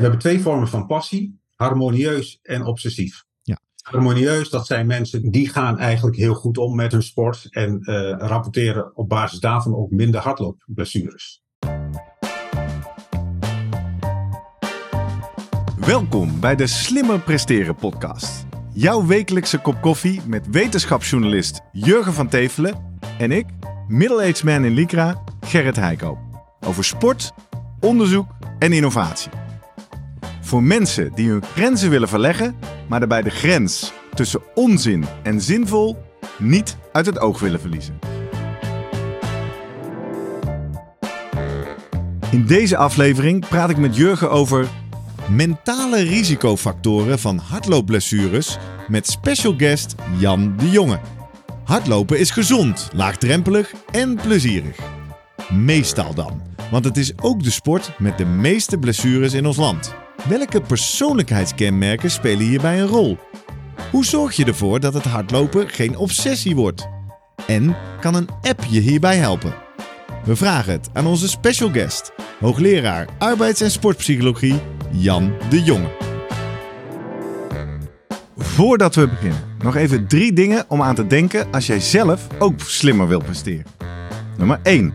We hebben twee vormen van passie: harmonieus en obsessief. Ja. Harmonieus, dat zijn mensen die gaan eigenlijk heel goed om met hun sport en eh, rapporteren op basis daarvan ook minder hardloopblessures. Welkom bij de Slimmer Presteren podcast. Jouw wekelijkse kop koffie met wetenschapsjournalist Jurgen van Tevelen en ik, middle-aged man in Lycra, Gerrit Heikoop. Over sport, onderzoek en innovatie. Voor mensen die hun grenzen willen verleggen, maar daarbij de grens tussen onzin en zinvol niet uit het oog willen verliezen. In deze aflevering praat ik met Jurgen over mentale risicofactoren van hardloopblessures met special guest Jan de Jonge. Hardlopen is gezond, laagdrempelig en plezierig. Meestal dan, want het is ook de sport met de meeste blessures in ons land. Welke persoonlijkheidskenmerken spelen hierbij een rol? Hoe zorg je ervoor dat het hardlopen geen obsessie wordt? En kan een app je hierbij helpen? We vragen het aan onze special guest, hoogleraar arbeids- en sportpsychologie Jan de Jonge. Voordat we beginnen, nog even drie dingen om aan te denken als jij zelf ook slimmer wilt presteren. Nummer 1.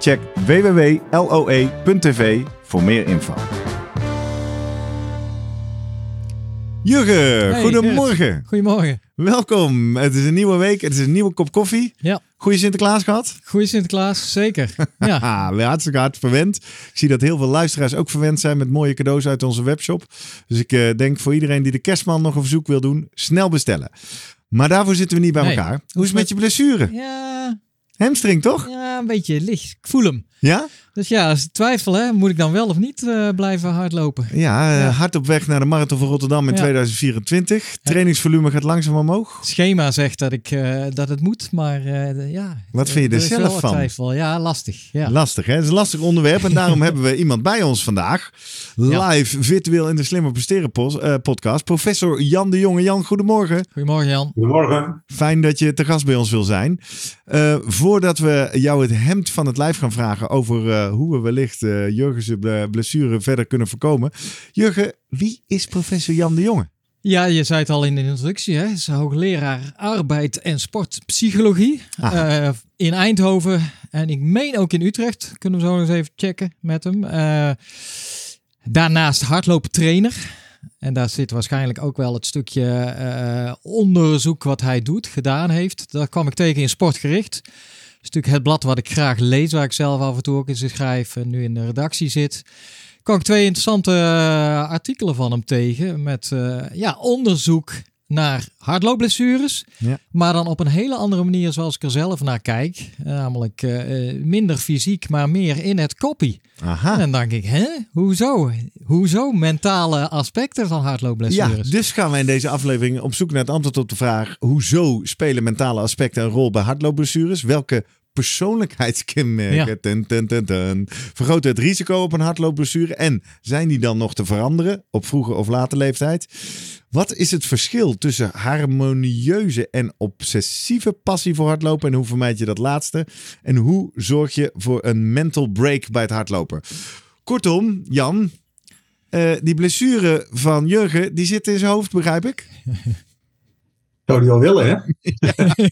Check www.loe.tv voor meer info. Jurgen, Hey, goedemorgen. Goedemorgen. Welkom. Het is een nieuwe week. Het is een nieuwe kop koffie. Ja, Goeie Sinterklaas gehad? goeie Sinterklaas, zeker. Ja, hartstikke hard verwend. Ik zie dat heel veel luisteraars ook verwend zijn met mooie cadeaus uit onze webshop. Dus ik eh, denk voor iedereen die de kerstman nog een verzoek wil doen, snel bestellen. Maar daarvoor zitten we niet bij Nee. elkaar. Hoe is het met je blessure? ja, Hamstring toch? ja een beetje licht. Ik voel hem. Ja? Dus ja, als ik twijfel, hè, moet ik dan wel of niet eh, blijven hardlopen? Ja, eh, Ja. hard op weg naar de Marathon van Rotterdam in Ja. 2024. Trainingsvolume gaat langzaam omhoog. Het schema zegt dat, ik, eh, dat het moet, maar eh, ja. Wat vind je er zelf van? Twijfel. Ja, lastig. Ja. Lastig, hè? Het is een lastig onderwerp. En daarom hebben we iemand bij ons vandaag. Live, virtueel in de Slimmer Presteren pos- podcast. Professor Jan de Jonge. Jan, goedemorgen. Goedemorgen Jan. Goedemorgen. Fijn dat je te gast bij ons wil zijn. Eh, voordat we jou het hemd van het lijf gaan vragen over eh, hoe we wellicht eh Jurgen's ble- blessure verder kunnen voorkomen. Jurgen, wie is professor Jan de Jonge? Ja, je zei het al in de introductie, hè. Hij is hoogleraar arbeid en sportpsychologie Aha. eh, in Eindhoven. En ik meen ook in Utrecht. Kunnen we zo nog eens even checken met hem. Eh, daarnaast hardlooptrainer. En daar zit waarschijnlijk ook wel het stukje onderzoek wat hij doet, gedaan heeft. Daar kwam ik tegen in Sportgericht. Natuurlijk het blad wat ik graag lees, waar ik zelf af en toe ook in schrijf en nu in de redactie zit kwam ik twee interessante eh, artikelen van hem tegen. Met eh, ja, onderzoek naar hardloopblessures. Ja. Maar dan op een hele andere manier zoals ik er zelf naar kijk. Namelijk eh, eh, minder fysiek, maar meer in het koppie. Aha. En dan denk ik, hè? Hoezo? Hoezo mentale aspecten van Ja, hardloopblessures? dus gaan wij in deze aflevering op zoek naar het antwoord op de vraag: hoezo spelen mentale aspecten een rol bij hardloopblessures? Welke persoonlijkheidskenmerken Ja. ten, ten, ten, ten, vergroten het risico op een hardloopblessure? En zijn die dan nog te veranderen op vroege of late leeftijd? Wat is het verschil tussen harmonieuze en obsessieve passie voor hardlopen? En hoe vermijd je dat laatste? En hoe zorg je voor een mental break bij het hardlopen? Kortom, Jan, eh, die blessure van Jurgen, die zit in zijn hoofd, begrijp ik? Zou die wel willen, hè?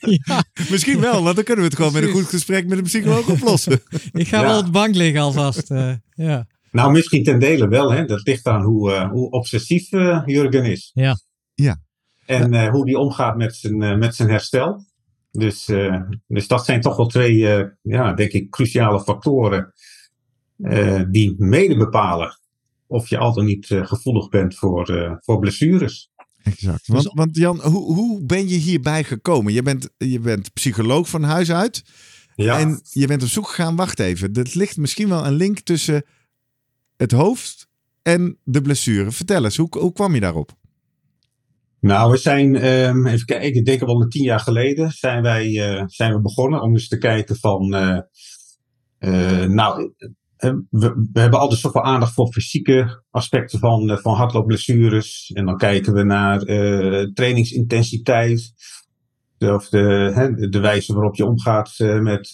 ja, Misschien wel, want dan kunnen we het gewoon met een goed gesprek met een psycholoog oplossen. ik ga Ja. wel op de bank liggen alvast. eh, ja. Nou, misschien ten dele wel, hè? Dat ligt aan hoe, eh, hoe obsessief eh, Jurgen is. Ja. Ja. En eh, hoe die omgaat met zijn, met zijn herstel. Dus, eh, dus dat zijn toch wel twee, eh, ja, denk ik, cruciale factoren. eh, die mede bepalen of je al dan niet gevoelig bent voor, eh, voor blessures. Exact. Want, want Jan, hoe, hoe ben je hierbij gekomen? Je bent, je bent psycholoog van huis uit. Ja, En je bent op zoek gegaan, wacht even. Er ligt misschien wel een link tussen het hoofd en de blessure. Vertel eens, hoe, hoe kwam je daarop? Nou, we zijn, um, even kijken, ik denk wel een tien jaar geleden zijn wij uh, zijn we begonnen om eens te kijken van, uh, uh, nou, we, we, hebben altijd zoveel aandacht voor fysieke aspecten van, van hardloopblessures. En dan kijken we naar trainingsintensiteit, of de, hè, de wijze waarop je omgaat met,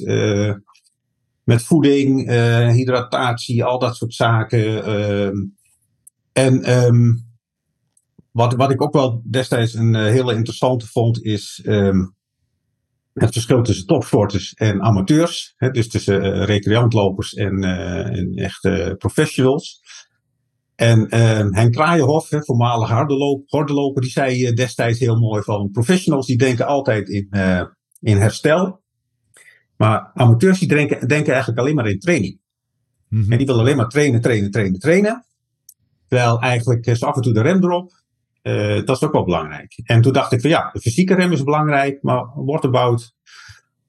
met voeding, hydratatie, al dat soort zaken. Ehm, en um, wat, wat ik ook wel destijds een hele interessante vond, is het verschil tussen topsporters en amateurs. Hè, dus tussen uh, recreantlopers en, uh, en echte professionals. En ehm, Henk Kraaienhof, hè, voormalig hardeloper, die zei destijds heel mooi van professionals die denken altijd in, in herstel. Maar amateurs die denken, denken eigenlijk alleen maar in training. Mm -hmm. En die willen alleen maar trainen, trainen, trainen, trainen. Terwijl eigenlijk is af en toe de rem erop. Uh, dat is ook wel belangrijk. En toen dacht ik van ja, de fysieke rem is belangrijk, maar what about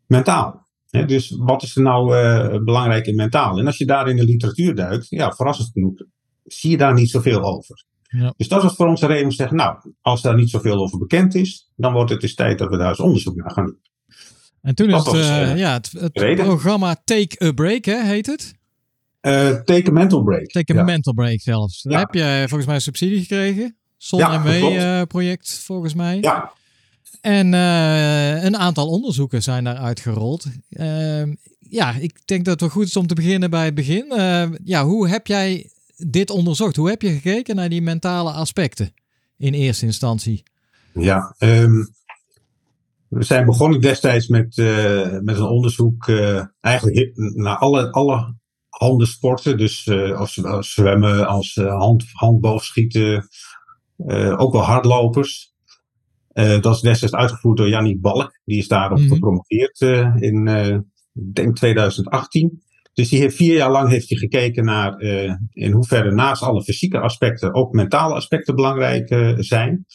mentaal? He, dus wat is er nou uh, belangrijk in mentaal? En als je daar in de literatuur duikt, ja, verrassend genoeg, zie je daar niet zoveel over. Ja. Dus dat was voor ons de reden om te zeggen, nou, als daar niet zoveel over bekend is, dan wordt het dus tijd dat we daar eens onderzoek naar gaan doen. En toen is het, uh, ja, het, het programma Take a Break, hè, heet het? take a Mental Break. Take a ja. Mental Break zelfs. Daar heb je volgens mij subsidie gekregen. ZonMW-project, ja, uh, volgens mij. Ja. En uh, een aantal onderzoeken zijn daar uitgerold. Uh, ja, ik denk dat het wel goed is om te beginnen bij het begin. ja, hoe heb jij dit onderzocht? Hoe heb je gekeken naar die mentale aspecten in eerste instantie? Ja, um, we zijn begonnen destijds met, met een onderzoek eigenlijk naar alle, alle handen sporten. Dus als, als zwemmen, als hand, handboogschieten, uh, ook wel hardlopers. Uh, dat is destijds uitgevoerd door Jannie Balk. Die is daarop -hmm. gepromoveerd uh, in, denk 2018. Dus die heeft vier jaar lang heeft hij gekeken naar in hoeverre naast alle fysieke aspecten ook mentale aspecten belangrijk zijn.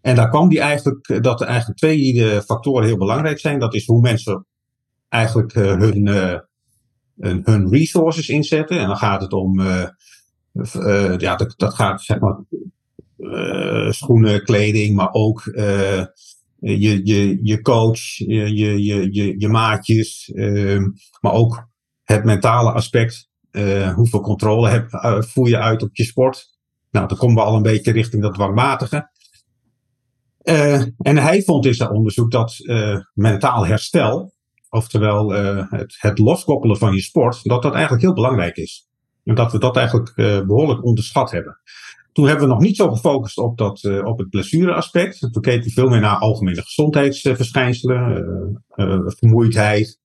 En daar kwam die eigenlijk dat er eigenlijk twee factoren heel belangrijk zijn. Dat is hoe mensen eigenlijk hun, hun resources inzetten. En dan gaat het om, ja, dat, dat gaat zeg maar schoenen, kleding, maar ook uh, je, je, je coach, je, je, je, je maatjes, uh, maar ook het mentale aspect. Uh, hoeveel controle heb, voer je uit op je sport? Nou, dan komen we al een beetje richting dat dwangmatige. en hij vond in zijn onderzoek dat mentaal herstel, oftewel het, het loskoppelen van je sport, dat dat eigenlijk heel belangrijk is. En dat we dat eigenlijk behoorlijk onderschat hebben. Toen hebben we nog niet zo gefocust op, dat, uh, op het blessureaspect. Toen keken we veel meer naar algemene gezondheidsverschijnselen, uh, uh, vermoeidheid,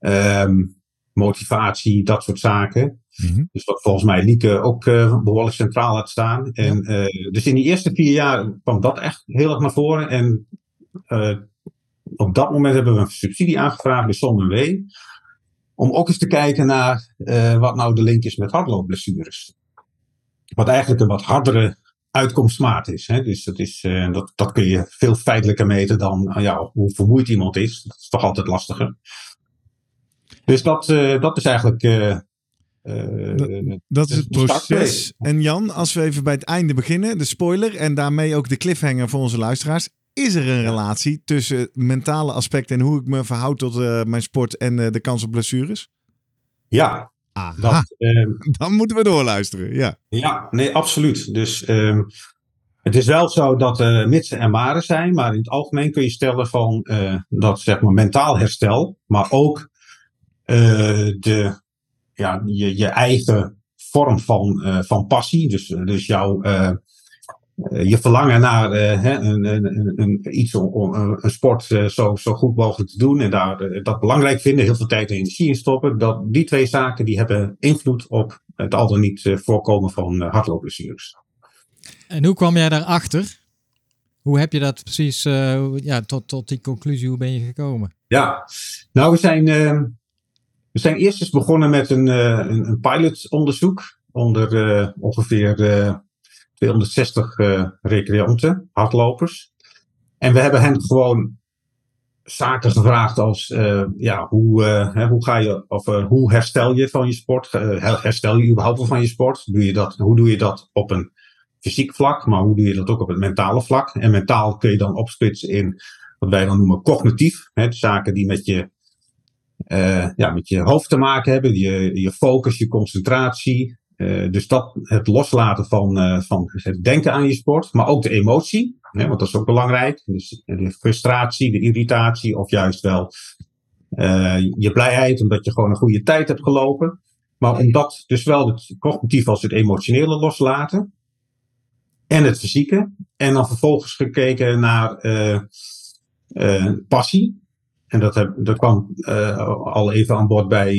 um, motivatie, dat soort zaken. Mm-hmm. Dus wat volgens mij Lieke ook behoorlijk centraal had staan. En, dus in die eerste vier jaar kwam dat echt heel erg naar voren. En op dat moment hebben we een subsidie aangevraagd bij SOMW. Om ook eens te kijken naar wat nou de link is met hardloopblessures. Wat eigenlijk een wat hardere uitkomstmaat is. Hè? Dus dat, is, uh, dat, dat kun je veel feitelijker meten dan uh, ja, hoe vermoeid iemand is. Dat is toch altijd lastiger. Dus dat, uh, dat is eigenlijk. dat, dat is het proces. En Jan, als we even bij het einde beginnen, de spoiler en daarmee ook de cliffhanger voor onze luisteraars. Is er een relatie tussen mentale aspecten en hoe ik me verhoud tot mijn sport en de kans op blessures? Ja, dat, uh, Dan moeten we doorluisteren, ja. Ja, nee, absoluut. Dus uh, het is wel zo dat er uh, mitsen en maren zijn, maar in het algemeen kun je stellen van uh, dat zeg maar mentaal herstel, maar ook uh, de, ja, je, je eigen vorm van, van passie, dus, dus jouw je verlangen naar uh, hè, een, een, een, iets om een, een sport uh, zo, zo goed mogelijk te doen en daar dat belangrijk vinden, heel veel tijd en energie in stoppen, dat, die twee zaken die hebben invloed op het al dan niet voorkomen van hardloopblessures. En hoe kwam jij daarachter? Hoe heb je dat precies, ja, tot, tot die conclusie, hoe ben je gekomen? Ja, nou we zijn, we zijn eerst eens begonnen met een, een, een pilotonderzoek onder ongeveer 260 uh, recreanten, hardlopers. En we hebben hen gewoon zaken gevraagd als uh, ja, hoe, hè, hoe, ga je, of, hoe herstel je van je sport? herstel je überhaupt van je sport? Doe je dat, hoe doe je dat op een fysiek vlak, maar hoe doe je dat ook op het mentale vlak? En mentaal kun je dan opsplitsen in wat wij dan noemen cognitief. Hè, zaken die met je, ja, met je hoofd te maken hebben, je, je focus, je concentratie. Dus dat, het loslaten van, van het denken aan je sport, maar ook de emotie. Hè, want dat is ook belangrijk. Dus de frustratie, de irritatie of juist wel je blijheid omdat je gewoon een goede tijd hebt gelopen. Maar om dat dus wel het cognitief als het emotionele loslaten. En het fysieke. En dan vervolgens gekeken naar passie. En dat, heb, kwam al even aan bod bij,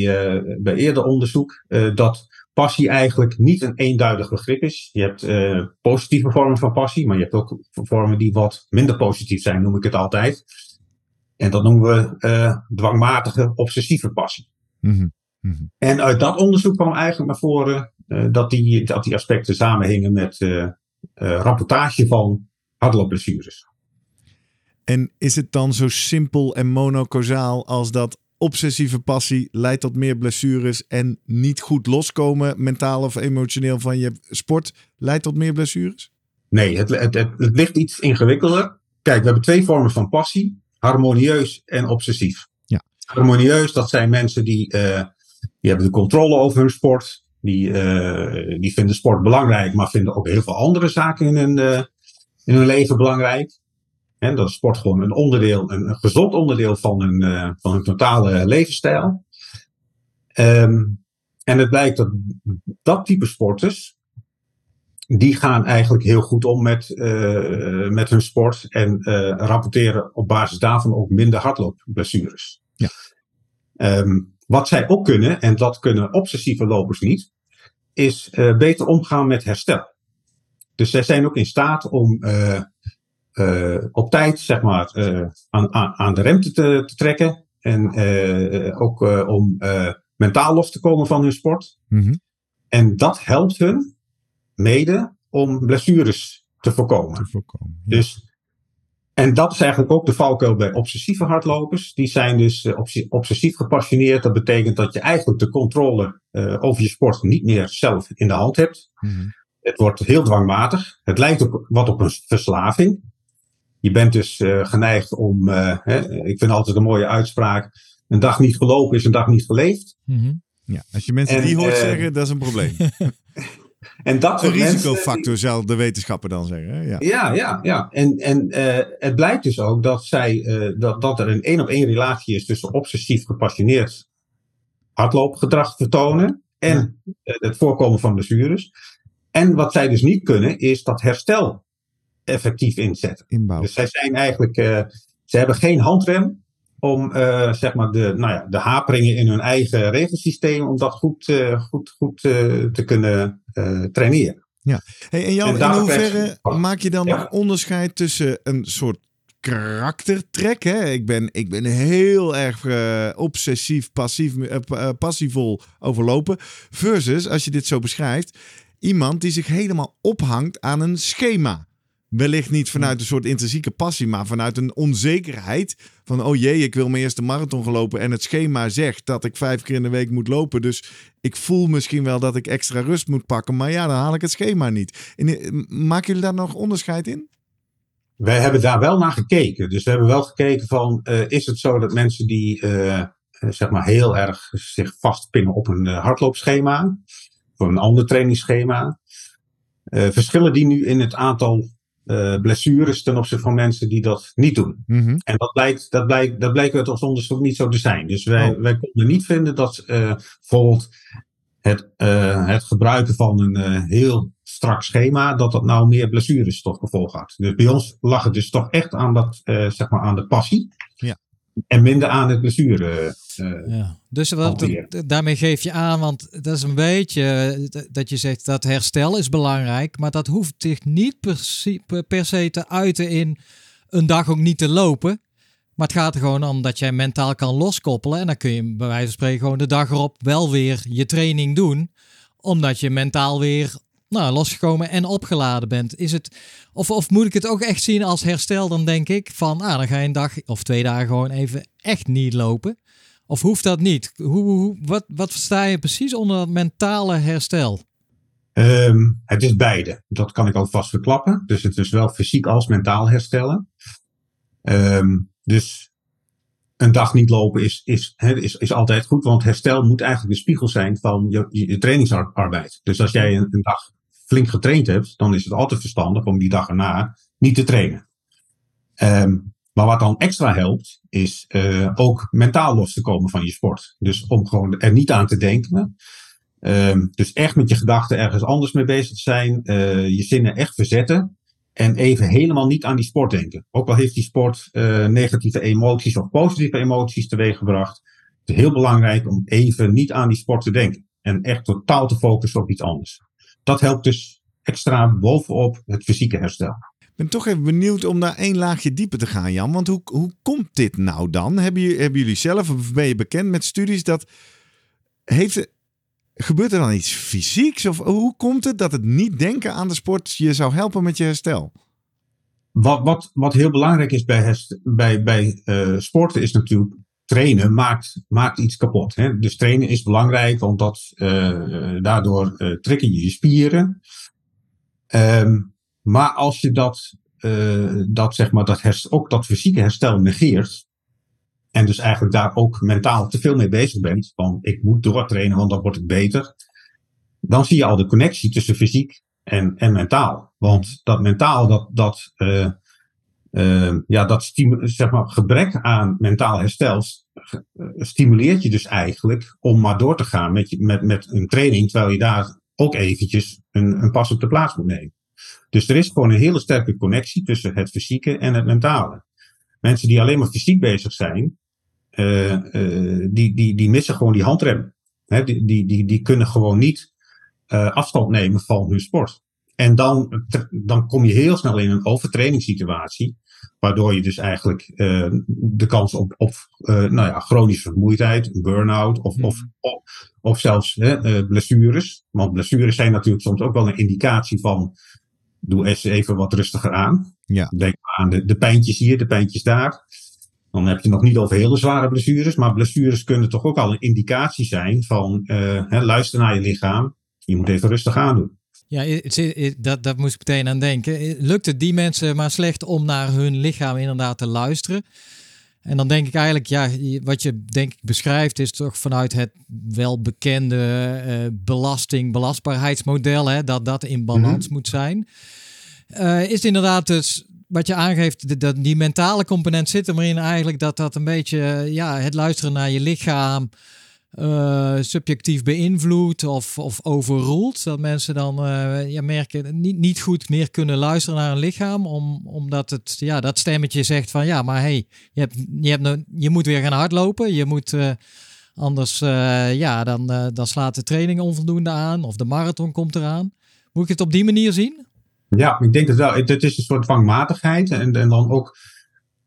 bij eerder onderzoek. dat passie eigenlijk niet een eenduidig begrip is. Je hebt uh, positieve vormen van passie, maar je hebt ook vormen die wat minder positief zijn, noem ik het altijd. En dat noemen we uh, dwangmatige, obsessieve passie. Mm -hmm. En uit dat onderzoek kwam eigenlijk naar voren uh, dat, die, dat die aspecten samenhingen met rapportage van hardloopblessures. En is het dan zo simpel en monocausaal als dat obsessieve passie leidt tot meer blessures en niet goed loskomen, mentaal of emotioneel van je sport, leidt tot meer blessures? Nee, het, het, het, het ligt iets ingewikkelder. Kijk, we hebben twee vormen van passie: harmonieus en obsessief. Ja. Harmonieus, dat zijn mensen die, uh, die hebben de controle over hun sport. Die, uh, die vinden sport belangrijk, maar vinden ook heel veel andere zaken in hun, uh, in hun leven belangrijk. En dat is sport gewoon een onderdeel, een, gezond onderdeel van hun, uh, van hun totale levensstijl. Um, en het blijkt dat dat type sporters, die gaan eigenlijk heel goed om met, uh, met hun sport en uh, rapporteren op basis daarvan ook minder hardloopblessures. Ja. Um, wat zij ook kunnen, en dat kunnen obsessieve lopers niet, is beter omgaan met herstel. Dus zij zijn ook in staat om op tijd zeg maar, uh, aan, aan, de rem te, te trekken. En uh, ook om mentaal los te komen van hun sport. Mm -hmm. En dat helpt hun mede om blessures te voorkomen. Te voorkomen ja. Dus, en dat is eigenlijk ook de valkuil bij obsessieve hardlopers. Die zijn dus obsessief gepassioneerd. Dat betekent dat je eigenlijk de controle over je sport niet meer zelf in de hand hebt. Mm -hmm. Het wordt heel dwangmatig. Het lijkt ook wat op een verslaving. Je bent dus uh, geneigd om, uh, hè, ik vind altijd een mooie uitspraak, een dag niet gelopen is een dag niet geleefd. Mm -hmm. Ja, als je mensen en, die hoort uh, zeggen, dat is een probleem. en dat een risicofactor, zal de wetenschapper dan zeggen. Hè? Ja, ja, ja. ja. En, en het blijkt dus ook dat, zij, dat, dat er een één op één relatie is tussen obsessief gepassioneerd hardloopgedrag vertonen en ja. het voorkomen van blessures. En wat zij dus niet kunnen, is dat herstel effectief inzetten. Inbouw. Dus zij zijn eigenlijk, uh, ze hebben geen handrem om uh, zeg maar de, nou ja, de haperingen in hun eigen regelsysteem, om dat goed, uh, goed, goed te kunnen traineren. Ja, hey, en Jan, en in hoeverre maak je dan ja. nog onderscheid tussen een soort karaktertrek. Hè? Ik, ben, ik ben heel erg uh, obsessief, passief, uh, passievol overlopen. Versus, als je dit zo beschrijft, iemand die zich helemaal ophangt aan een schema. Wellicht niet vanuit een soort intrinsieke passie, maar vanuit een onzekerheid. Van, oh jee, ik wil mijn eerste marathon gelopen en het schema zegt dat ik vijf keer in de week moet lopen. Dus ik voel misschien wel dat ik extra rust moet pakken, maar ja, dan haal ik het schema niet. En, maken jullie daar nog onderscheid in? Wij hebben daar wel naar gekeken. Dus we hebben wel gekeken van, uh, is het zo dat mensen die uh, zeg maar heel erg zich vastpinnen op een uh, hardloopschema, of een ander trainingsschema, verschillen die nu in het aantal uh, blessures ten opzichte van mensen die dat niet doen. Mm -hmm. En dat blijkt, dat, blijkt, dat blijkt uit ons onderzoek niet zo te zijn. Dus wij, oh. wij konden niet vinden dat uh, bijvoorbeeld het, uh, het gebruiken van een heel strak schema, dat dat nou meer blessures tot gevolg had. Dus bij ons lag het dus toch echt aan, dat, zeg maar aan de passie. Ja. En minder aan het blessure. Uh, ja. Dus wat, daarmee geef je aan, want dat is een beetje dat je zegt dat herstel is belangrijk, maar dat hoeft zich niet per se, per se te uiten in een dag ook niet te lopen. Maar het gaat er gewoon om dat jij mentaal kan loskoppelen. En dan kun je bij wijze van spreken gewoon de dag erop wel weer je training doen. Omdat je mentaal weer nou, losgekomen en opgeladen bent. Is het, of, of moet ik het ook echt zien als herstel? Dan denk ik van, ah, dan ga je een dag of twee dagen gewoon even echt niet lopen. Of hoeft dat niet? Hoe, wat, wat versta je precies onder dat mentale herstel? Ehm, het is beide. Dat kan ik alvast verklappen. Dus het is wel fysiek als mentaal herstellen. Ehm, dus een dag niet lopen is, is, is, is altijd goed, want herstel moet eigenlijk de spiegel zijn van je, trainingsarbeid. Dus als jij een, dag flink getraind hebt, dan is het altijd verstandig om die dag erna niet te trainen. Um, maar wat dan extra helpt, is uh, ook mentaal los te komen van je sport. Dus om gewoon er niet aan te denken. Um, dus echt met je gedachten ergens anders mee bezig te zijn. Uh, je zinnen echt verzetten. En even helemaal niet aan die sport denken. Ook al heeft die sport uh, negatieve emoties of positieve emoties teweeggebracht. Het is heel belangrijk om even niet aan die sport te denken. En echt totaal te focussen op iets anders. Dat helpt dus extra bovenop het fysieke herstel. Ik ben toch even benieuwd om daar één laagje dieper te gaan, Jan. Want hoe, hoe komt dit nou dan? Hebben, jullie, hebben jullie zelf, of ben je bekend met studies dat. Heeft, Gebeurt er dan iets fysieks? Of hoe komt het dat het niet denken aan de sport je zou helpen met je herstel? Wat, wat, wat heel belangrijk is bij, bij, bij uh, sporten is natuurlijk trainen maakt, maakt iets kapot. Hè? Dus trainen is belangrijk, omdat uh, daardoor uh, trekken je je spieren. Um, maar als je dat, dat, zeg maar, dat herst, ook dat fysieke herstel negeert, en dus eigenlijk daar ook mentaal te veel mee bezig bent. Van ik moet doortrainen, want dan wordt het beter. Dan zie je al de connectie tussen fysiek en, en mentaal. Want dat mentaal, dat, dat, uh, ja, dat zeg maar, gebrek aan mentaal herstel stimuleert je dus eigenlijk om maar door te gaan met, met, met een training, terwijl je daar ook eventjes een, een pas op de plaats moet nemen. Dus er is gewoon een hele sterke connectie tussen het fysieke en het mentale. Mensen die alleen maar fysiek bezig zijn, uh, die, die, die missen gewoon die handrem. Die, die, die, die kunnen gewoon niet afstand nemen van hun sport. En dan, dan kom je heel snel in een overtrainingssituatie. Waardoor je dus eigenlijk uh, de kans op, op uh, nou ja, chronische vermoeidheid, burn-out of, of, mhm. of, of, zelfs uh, blessures. Want blessures zijn natuurlijk soms ook wel een indicatie van. Doe eens even wat rustiger aan. Ja. Denk aan de, de pijntjes hier, de pijntjes daar. Dan heb je nog niet over hele zware blessures, maar blessures kunnen toch ook al een indicatie zijn van hè, luister naar je lichaam. Je moet even rustig aandoen. Ja, dat, dat moest ik meteen aan denken. Lukt het die mensen maar slecht om naar hun lichaam inderdaad te luisteren? En dan denk ik eigenlijk, ja, wat je denk ik beschrijft is toch vanuit het welbekende uh, belasting, belastbaarheidsmodel, hè, dat dat in balans mhm. moet zijn. Uh, is inderdaad dus wat je aangeeft, dat die mentale component zit erin eigenlijk dat dat een beetje ja, het luisteren naar je lichaam uh, subjectief beïnvloedt of, of overroelt. Dat mensen dan uh, ja, merken niet, niet goed meer kunnen luisteren naar hun lichaam, om, omdat het, ja, dat stemmetje zegt van ja, maar hey, je, hebt, je, hebt nou, je moet weer gaan hardlopen, je moet... Uh, Anders ja, dan, dan slaat de training onvoldoende aan of de marathon komt eraan. Moet ik het op die manier zien? Ja, ik denk het wel. Het, is een soort dwangmatigheid. En, en dan ook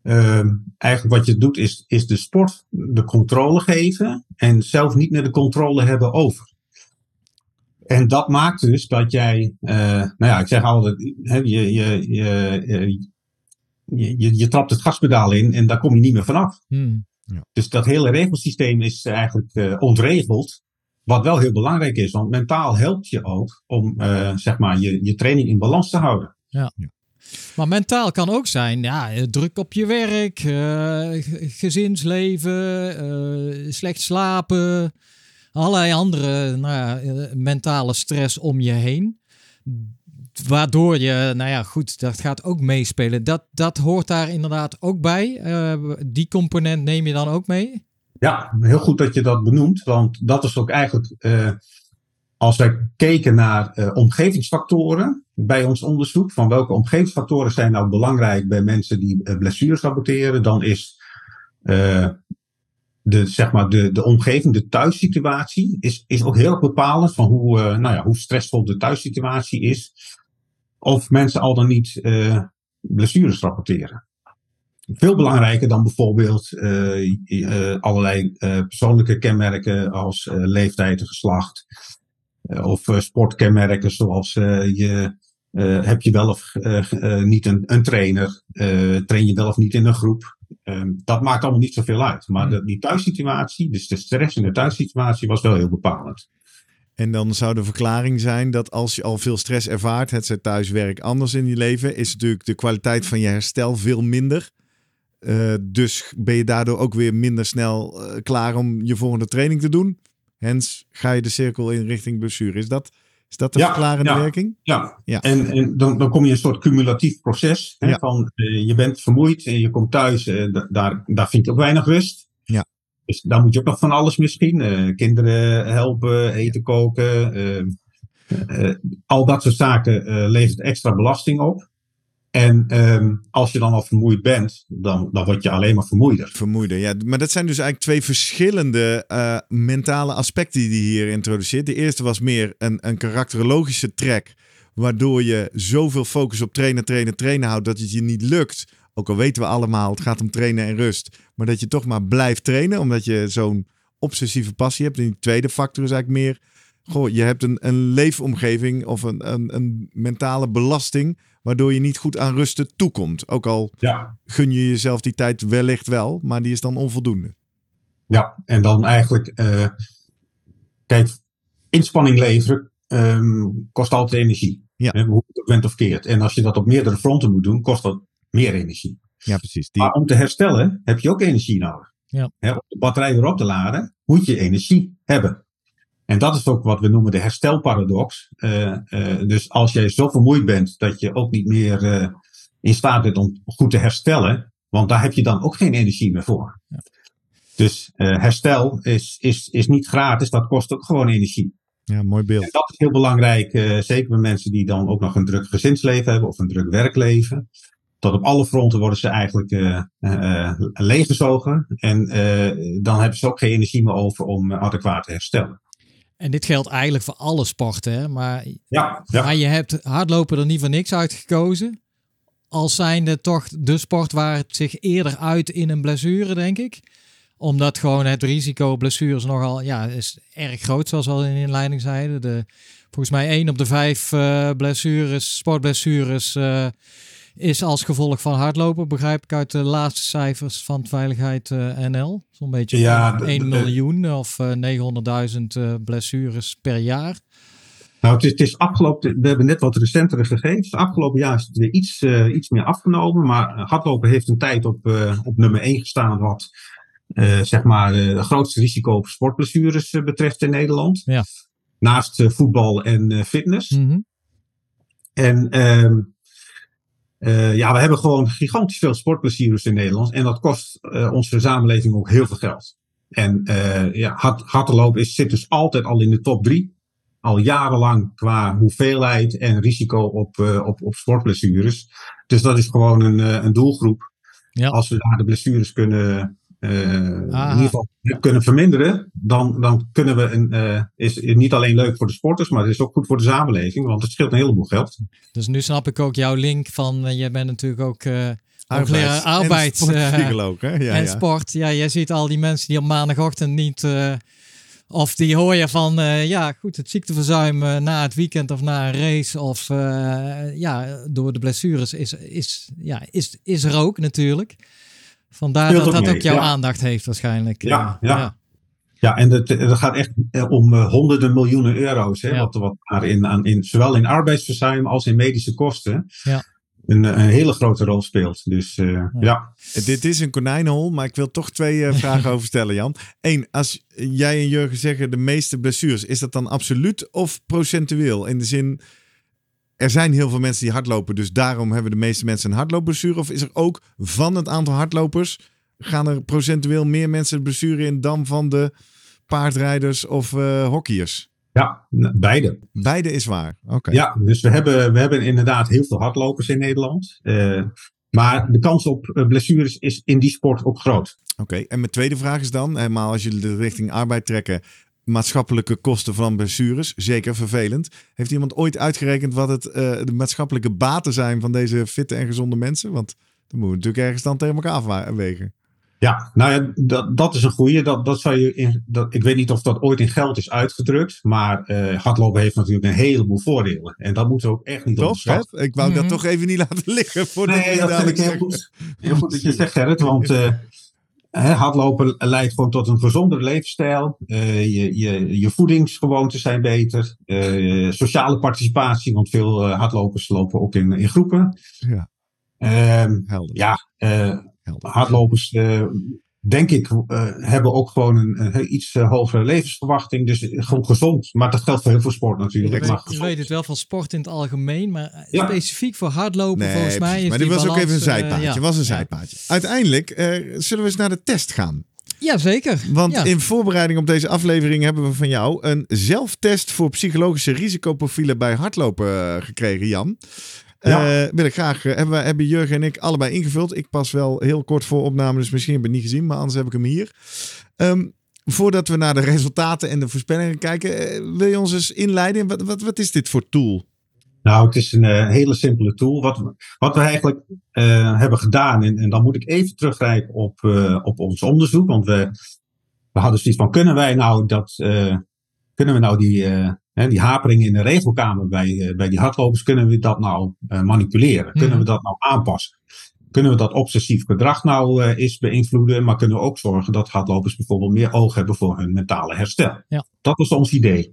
uh, eigenlijk wat je doet is, is de sport de controle geven en zelf niet meer de controle hebben over. En dat maakt dus dat jij, uh, nou ja, ik zeg altijd, hè, je, je, je, je, je, trapt het gaspedaal in en daar kom je niet meer vanaf. Hmm. Ja. Dus dat hele regelsysteem is eigenlijk uh, ontregeld. Wat wel heel belangrijk is, want mentaal helpt je ook om uh, zeg maar je, je training in balans te houden. Ja. Maar mentaal kan ook zijn, ja, druk op je werk, uh, gezinsleven, uh, slecht slapen, allerlei andere nou ja, mentale stress om je heen. Waardoor je, nou ja, goed, dat gaat ook meespelen. Dat, dat hoort daar inderdaad ook bij. die component neem je dan ook mee? Ja, heel goed dat je dat benoemt, want dat is ook eigenlijk, als wij keken naar omgevingsfactoren bij ons onderzoek, van welke omgevingsfactoren zijn nou belangrijk bij mensen die uh, blessures rapporteren, dan is de, zeg maar de, de omgeving, de thuissituatie, is, is ook heel bepalend van hoe, nou ja, hoe stressvol de thuissituatie is. Of mensen al dan niet blessures rapporteren veel belangrijker dan bijvoorbeeld uh, uh, allerlei uh, persoonlijke kenmerken als leeftijd, geslacht, of sportkenmerken zoals je, heb je wel of niet een, een trainer, train je wel of niet in een groep. Ehm, dat maakt allemaal niet zoveel uit. Maar Hmm. de, die thuissituatie, dus de stress in de thuissituatie, was wel heel bepalend. En dan zou de verklaring zijn dat als je al veel stress ervaart, het zij thuiswerk anders in je leven, is natuurlijk de kwaliteit van je herstel veel minder. Eh, dus ben je daardoor ook weer minder snel eh, klaar om je volgende training te doen. Hens ga je de cirkel in richting blessure. Is dat, is dat de Ja, verklarende ja. werking? Ja, Ja. en, en dan, dan kom je in een soort cumulatief proces. Hè, van, eh, je bent vermoeid en je komt thuis, eh, da- daar, daar vind je ook weinig rust. Ja. Dus daar moet je ook nog van alles misschien. eh, kinderen helpen, eten koken. eh, eh, al dat soort zaken eh, levert extra belasting op. En ehm, als je dan al vermoeid bent, dan, dan word je alleen maar vermoeider. Vermoeide, ja. Maar dat zijn dus eigenlijk twee verschillende eh, mentale aspecten die hij hier introduceert. De eerste was meer een, een karakterologische trek, waardoor je zoveel focus op trainen, trainen, trainen houdt dat het je niet lukt. Ook al weten we allemaal, het gaat om trainen en rust. Maar dat je toch maar blijft trainen, omdat je zo'n obsessieve passie hebt. En die tweede factor is eigenlijk meer, goh, je hebt een, een leefomgeving of een, een, een mentale belasting, waardoor je niet goed aan rusten toekomt. Ook al Ja. gun je jezelf die tijd wellicht wel, maar die is dan onvoldoende. Ja, en dan eigenlijk, eh, kijk, inspanning leveren ehm, kost altijd energie. Ja. Hè, hoe je het bent of keert. En als je dat op meerdere fronten moet doen, kost dat meer energie. Ja, precies. Die, Maar om te herstellen heb je ook energie nodig. Ja. Hè, om de batterij weer op te laden, moet je energie hebben. En dat is ook wat we noemen de herstelparadox. Eh, eh, dus als jij zo vermoeid bent dat je ook niet meer eh, in staat bent om goed te herstellen, want daar heb je dan ook geen energie meer voor. Ja. Dus herstel is, is, is niet gratis, dat kost ook gewoon energie. ja, mooi En beeld. dat is heel belangrijk, zeker bij mensen die dan ook nog een druk gezinsleven hebben of een druk werkleven. Tot op alle fronten worden ze eigenlijk leeggezogen. En dan hebben ze ook geen energie meer over om adequaat te herstellen. En dit geldt eigenlijk voor alle sporten, hè? Maar, Ja, ja. maar je hebt hardlopen er niet voor niks uitgekozen. Als zijnde toch de sport waar het zich eerder uit in een blessure, denk ik. Omdat gewoon het risico blessures nogal ja, is erg groot, zoals we al in de inleiding zeiden. De, volgens mij één op de vijf eh, blessures, sportblessures, eh, is als gevolg van hardlopen. Begrijp ik uit de laatste cijfers van Veiligheid eh, NL. Zo'n beetje Ja, de- 1 de- miljoen of eh, 900.000 eh, blessures per jaar. Nou, het is, het is afgelopen, we hebben net wat recentere gegevens. Afgelopen jaar is het weer iets, eh, iets meer afgenomen. Maar eh, hardlopen heeft een tijd op, eh, op nummer 1 gestaan. Wat eh, zeg maar eh, het grootste risico op sportblessures eh, betreft in Nederland. Ja. Naast eh, voetbal en eh, fitness. Mhm. En eh, ja, we hebben gewoon gigantisch veel sportblessures in Nederland. En dat kost eh, onze samenleving ook heel veel geld. En eh ja, hard, hardlopen is, zit dus altijd al in de top drie. Al jarenlang qua hoeveelheid en risico op, op, op sportblessures. Dus dat is gewoon een, een doelgroep. Ja. Als we daar de blessures kunnen, eh, in ieder geval kunnen verminderen, dan, dan kunnen we een, eh, is niet alleen leuk voor de sporters, maar het is ook goed voor de samenleving, want het scheelt een heleboel geld. Dus nu snap ik ook jouw link van, eh, jij bent natuurlijk ook eh Arbeids- hoogleraar arbeid en eh, hè? Ja, en ja. sport. Ja, jij ziet al die mensen die op maandagochtend niet, eh, of die hoor je van, eh, ja goed, het ziekteverzuim na het weekend of na een race of eh, ja, door de blessures is, is, ja, is, is er ook natuurlijk. Vandaar dat ook dat mee, ook jouw ja. aandacht heeft waarschijnlijk. Ja, Eh, ja. Ja, en het, het gaat echt eh, om eh, honderden miljoenen euro's. Hè, Ja. wat, wat daar in, aan, in, zowel in arbeidsverzuim als in medische kosten Ja. een, een hele grote rol speelt. Dus eh, ja. Dit is een konijnenhol, maar ik wil toch twee eh, vragen over stellen, Jan. Eén, als jij en Jurgen zeggen de meeste blessures, is dat dan absoluut of procentueel? In de zin, er zijn heel veel mensen die hardlopen, dus daarom hebben de meeste mensen een hardloopblessure. Of is er ook van het aantal hardlopers, gaan er procentueel meer mensen de blessure in dan van de paardrijders of eh hockeyers? Ja, beide. Beide is waar. Oké. Ja, dus we hebben, we hebben inderdaad heel veel hardlopers in Nederland. Eh, maar de kans op eh, blessures is in die sport ook groot. Oké, en mijn tweede vraag is dan, helemaal als jullie de richting arbeid trekken, maatschappelijke kosten van blessures, zeker vervelend. Heeft iemand ooit uitgerekend wat het, eh, de maatschappelijke baten zijn van deze fitte en gezonde mensen? Want dan moeten we natuurlijk ergens dan tegen elkaar afwegen. Ja, nou ja, dat, dat is een goede. Dat, dat zou je in, dat, ik weet niet of dat ooit in geld is uitgedrukt. Maar uh, hardlopen heeft natuurlijk een heleboel voordelen. En dat moeten we ook echt niet Toch, onderschatten. Ik wou dat toch even niet laten liggen. Voordat Nee, dat vind ik heel goed, heel goed dat je zegt, Gerrit. Want eh, hardlopen leidt gewoon tot een gezondere levensstijl. Eh, je, je, je voedingsgewoonten zijn beter. Eh, sociale participatie, want veel eh, hardlopers lopen ook in, in groepen. Ja. Ehm, Helder. ja, helder. hardlopers, denk ik, eh, hebben ook gewoon een, een iets eh, hogere levensverwachting. Dus eh, gewoon gezond. Maar dat geldt voor heel veel sport natuurlijk. weet, maar je gezond. weet het wel van sport in het algemeen, maar Ja. specifiek voor hardlopen Nee, volgens mij precies. is maar die dit was ook even een zijpaadje. ja. was een zijpaadje. Uiteindelijk eh, zullen we eens naar de test gaan. Ja, zeker. Want ja. in voorbereiding op deze aflevering hebben we van jou een zelftest voor psychologische risicoprofielen bij hardlopen gekregen, Jan. Ja. Eh, wil ik graag, eh, hebben, wij- hebben Jurgen en ik allebei ingevuld. Ik pas wel heel kort voor opname, dus misschien heb je het niet gezien, maar anders heb ik hem hier. Ehm, voordat we naar de resultaten en de voorspellingen kijken, eh, wil je ons eens inleiden? Wat, wat, wat is dit voor tool? Nou, het is een hele simpele tool. Wat, we- wat we eigenlijk hebben gedaan, en, en dan moet ik even teruggrijpen op, op ons onderzoek. Want we, we hadden zoiets van, kunnen wij nou dat, kunnen we nou die, hè, die haperingen in de regelkamer bij, eh, bij die hardlopers, kunnen we dat nou eh, manipuleren? Kunnen we dat nou aanpassen? Kunnen we dat obsessief gedrag nou eh eens beïnvloeden? Maar kunnen we ook zorgen dat hardlopers bijvoorbeeld meer oog hebben voor hun mentale herstel? Ja. Dat was ons idee.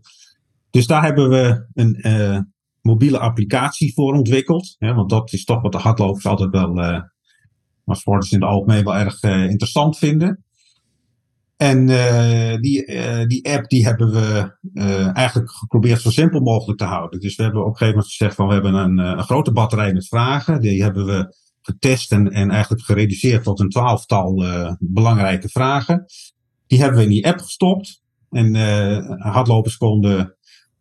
Dus daar hebben we een mobiele applicatie voor ontwikkeld. Hè, want dat is toch wat de hardlopers altijd wel, eh maar sporters in het algemeen wel erg interessant vinden. En eh, die, eh, die app die hebben we eh, eigenlijk geprobeerd zo simpel mogelijk te houden. Dus we hebben op een gegeven moment gezegd van we hebben een, een grote batterij met vragen. Die hebben we getest en, en eigenlijk gereduceerd tot een twaalftal belangrijke vragen. Die hebben we in die app gestopt. En hardlopers konden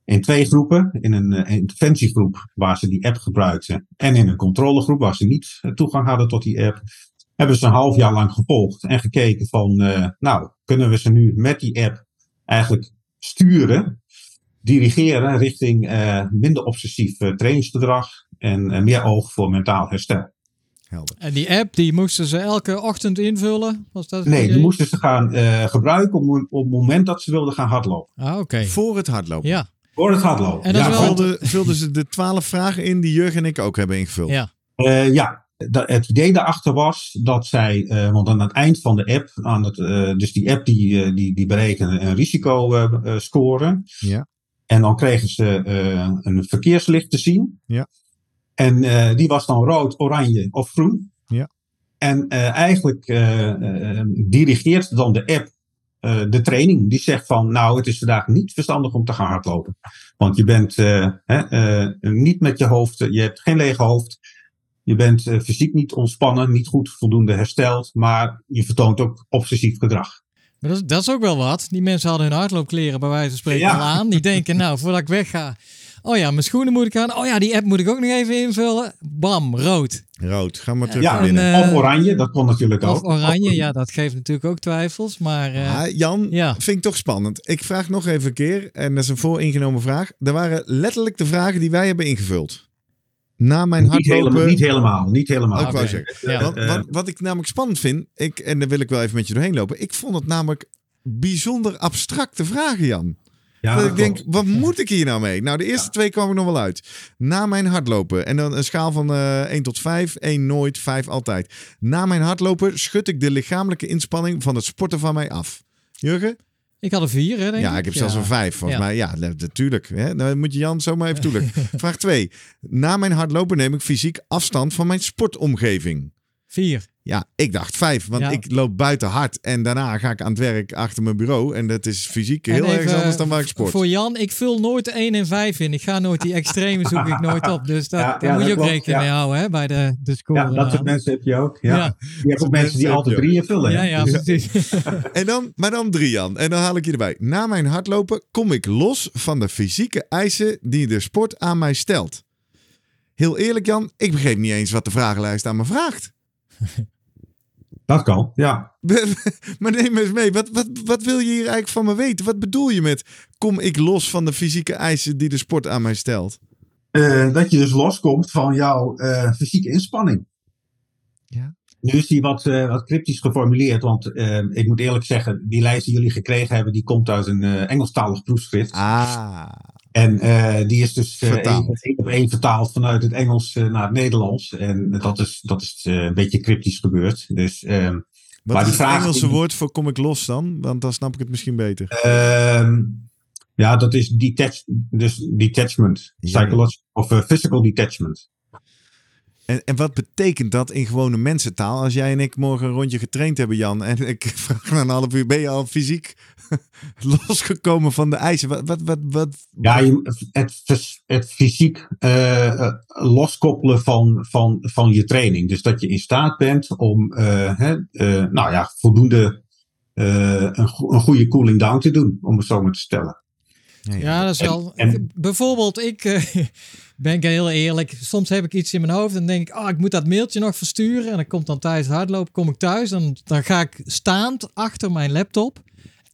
in twee groepen. In een interventiegroep waar ze die app gebruikten. En in een controlegroep waar ze niet toegang hadden tot die app. Hebben ze een half jaar lang gevolgd en gekeken van, eh, nou, kunnen we ze nu met die app eigenlijk sturen, dirigeren richting eh, minder obsessief eh, trainingsgedrag en meer oog voor mentaal herstel. Helder. En die app, die moesten ze elke ochtend invullen? Was dat Nee, die moesten ze gaan eh, gebruiken op, op het moment dat ze wilden gaan hardlopen. Ah, oké. Voor het hardlopen. Ja, Voor het hardlopen. En ja, wel- Vulden, vulden ze de twaalf vragen in die Jurgen en ik ook hebben ingevuld. ja. Eh, ja, het idee daarachter was dat zij, eh, want aan het eind van de app, aan het, eh, dus die app die, eh, die, die berekenen een risicoscore. Ja. En dan kregen ze een verkeerslicht te zien. Ja. En die was dan rood, oranje of groen. Ja. En eigenlijk dirigeert dan de app de training. Die zegt van, nou, het is vandaag niet verstandig om te gaan hardlopen. Want je bent hè, niet met je hoofd, je hebt geen lege hoofd. Je bent eh, fysiek niet ontspannen, niet goed voldoende hersteld, maar je vertoont ook obsessief gedrag. Maar dat, is, dat is ook wel wat. Die mensen hadden hun hardloopkleren bij wijze van spreken Ja. al aan. Die denken, nou, voordat ik wegga. Oh ja, mijn schoenen moet ik aan. Oh ja, die app moet ik ook nog even invullen. Bam, rood. Rood, ga maar terug Ja, naar en, binnen. eh, of oranje, dat kon natuurlijk Of ook. oranje, ja, dat geeft natuurlijk ook twijfels. Maar eh, Ah, Jan, ja. vind ik toch spannend. Ik vraag nog even een keer, en dat is een vooringenomen vraag. Er waren letterlijk de vragen die wij hebben ingevuld. Na mijn Niet hardlopen... helemaal, niet helemaal, niet helemaal. Ook. Ja. Want, Eh, wat, wat ik namelijk spannend vind, ik, en daar wil ik wel even met je doorheen lopen. Ik vond het namelijk bijzonder abstracte vragen, Jan. ja, dat ik klopt. denk, wat moet ik hier nou mee? Nou, de eerste twee kwam ik nog wel uit. Na mijn hardlopen. En dan een schaal van eh 1 tot 5. 1 nooit, 5 altijd. Na mijn hardlopen schud ik de lichamelijke inspanning van het sporten van mij af. Jurgen? Ik had een vier, hè, denk Ja, ik heb zelfs Ja. een 5. Volgens Ja. mij, ja, na- natuurlijk. Hè? Dan moet je Jan zomaar even toelichten. Vraag 2. Na mijn hardlopen neem ik fysiek afstand van mijn sportomgeving. Vier. Ja, ik dacht 5, want Ja. ik loop buiten hard en daarna ga ik aan het werk achter mijn bureau. En dat is fysiek heel erg anders dan waar ik sport. Voor Jan, ik vul nooit de 1 en 5 in. Ik ga nooit die extreme zoek ik nooit op. Dus dat, Ja, daar ja, moet je ook klopt, rekening ja. mee houden hè, bij de, de score. Ja, dat soort mensen heb je ook. Ja. Ja. Je hebt ook mensen die altijd drieën vullen. hè? Ja, ja, precies. En dan, maar dan drie, Jan. En dan haal ik je erbij. Na mijn hardlopen kom ik los van de fysieke eisen die de sport aan mij stelt. Heel eerlijk, Jan, ik begreep niet eens wat de vragenlijst aan me vraagt. Dat kan, ja. Maar neem eens mee, wat, wat, wat wil je hier eigenlijk van me weten? Wat bedoel je met kom ik los van de fysieke eisen die de sport aan mij stelt? Eh, dat je dus loskomt van jouw eh, fysieke inspanning. Nu is die wat, uh, wat cryptisch geformuleerd, want uh, ik moet eerlijk zeggen, die lijst die jullie gekregen hebben, die komt uit een uh, Engelstalig proefschrift. Ah. En die is dus één op één vertaald vanuit het Engels naar het Nederlands. En dat is, dat is een beetje cryptisch gebeurd. Dus, ehm, Wat maar is die het Engelse die- woord voor kom ik los dan? Want dan snap ik het misschien beter. Ehm, ja, dat is detach, dus detachment. Ja. Psychological of eh, physical detachment. En, en wat betekent dat in gewone mensentaal? Als jij en ik morgen een rondje getraind hebben, Jan, en ik vraag na een half uur, ben je al fysiek losgekomen van de eisen? Wat, wat, wat, wat? Ja, het, het fysiek eh, eh, loskoppelen van, van, van je training. Dus dat je in staat bent om eh, hè, nou ja, voldoende een, een goede cooling down te doen, om het zo maar te stellen. Ja, dat is wel. en- bijvoorbeeld, ik eh, ben ik heel eerlijk. Soms heb ik iets in mijn hoofd en denk ik, oh, ik moet dat mailtje nog versturen. En dan komt dan tijdens het hardlopen, kom ik thuis. En dan ga ik staand achter mijn laptop.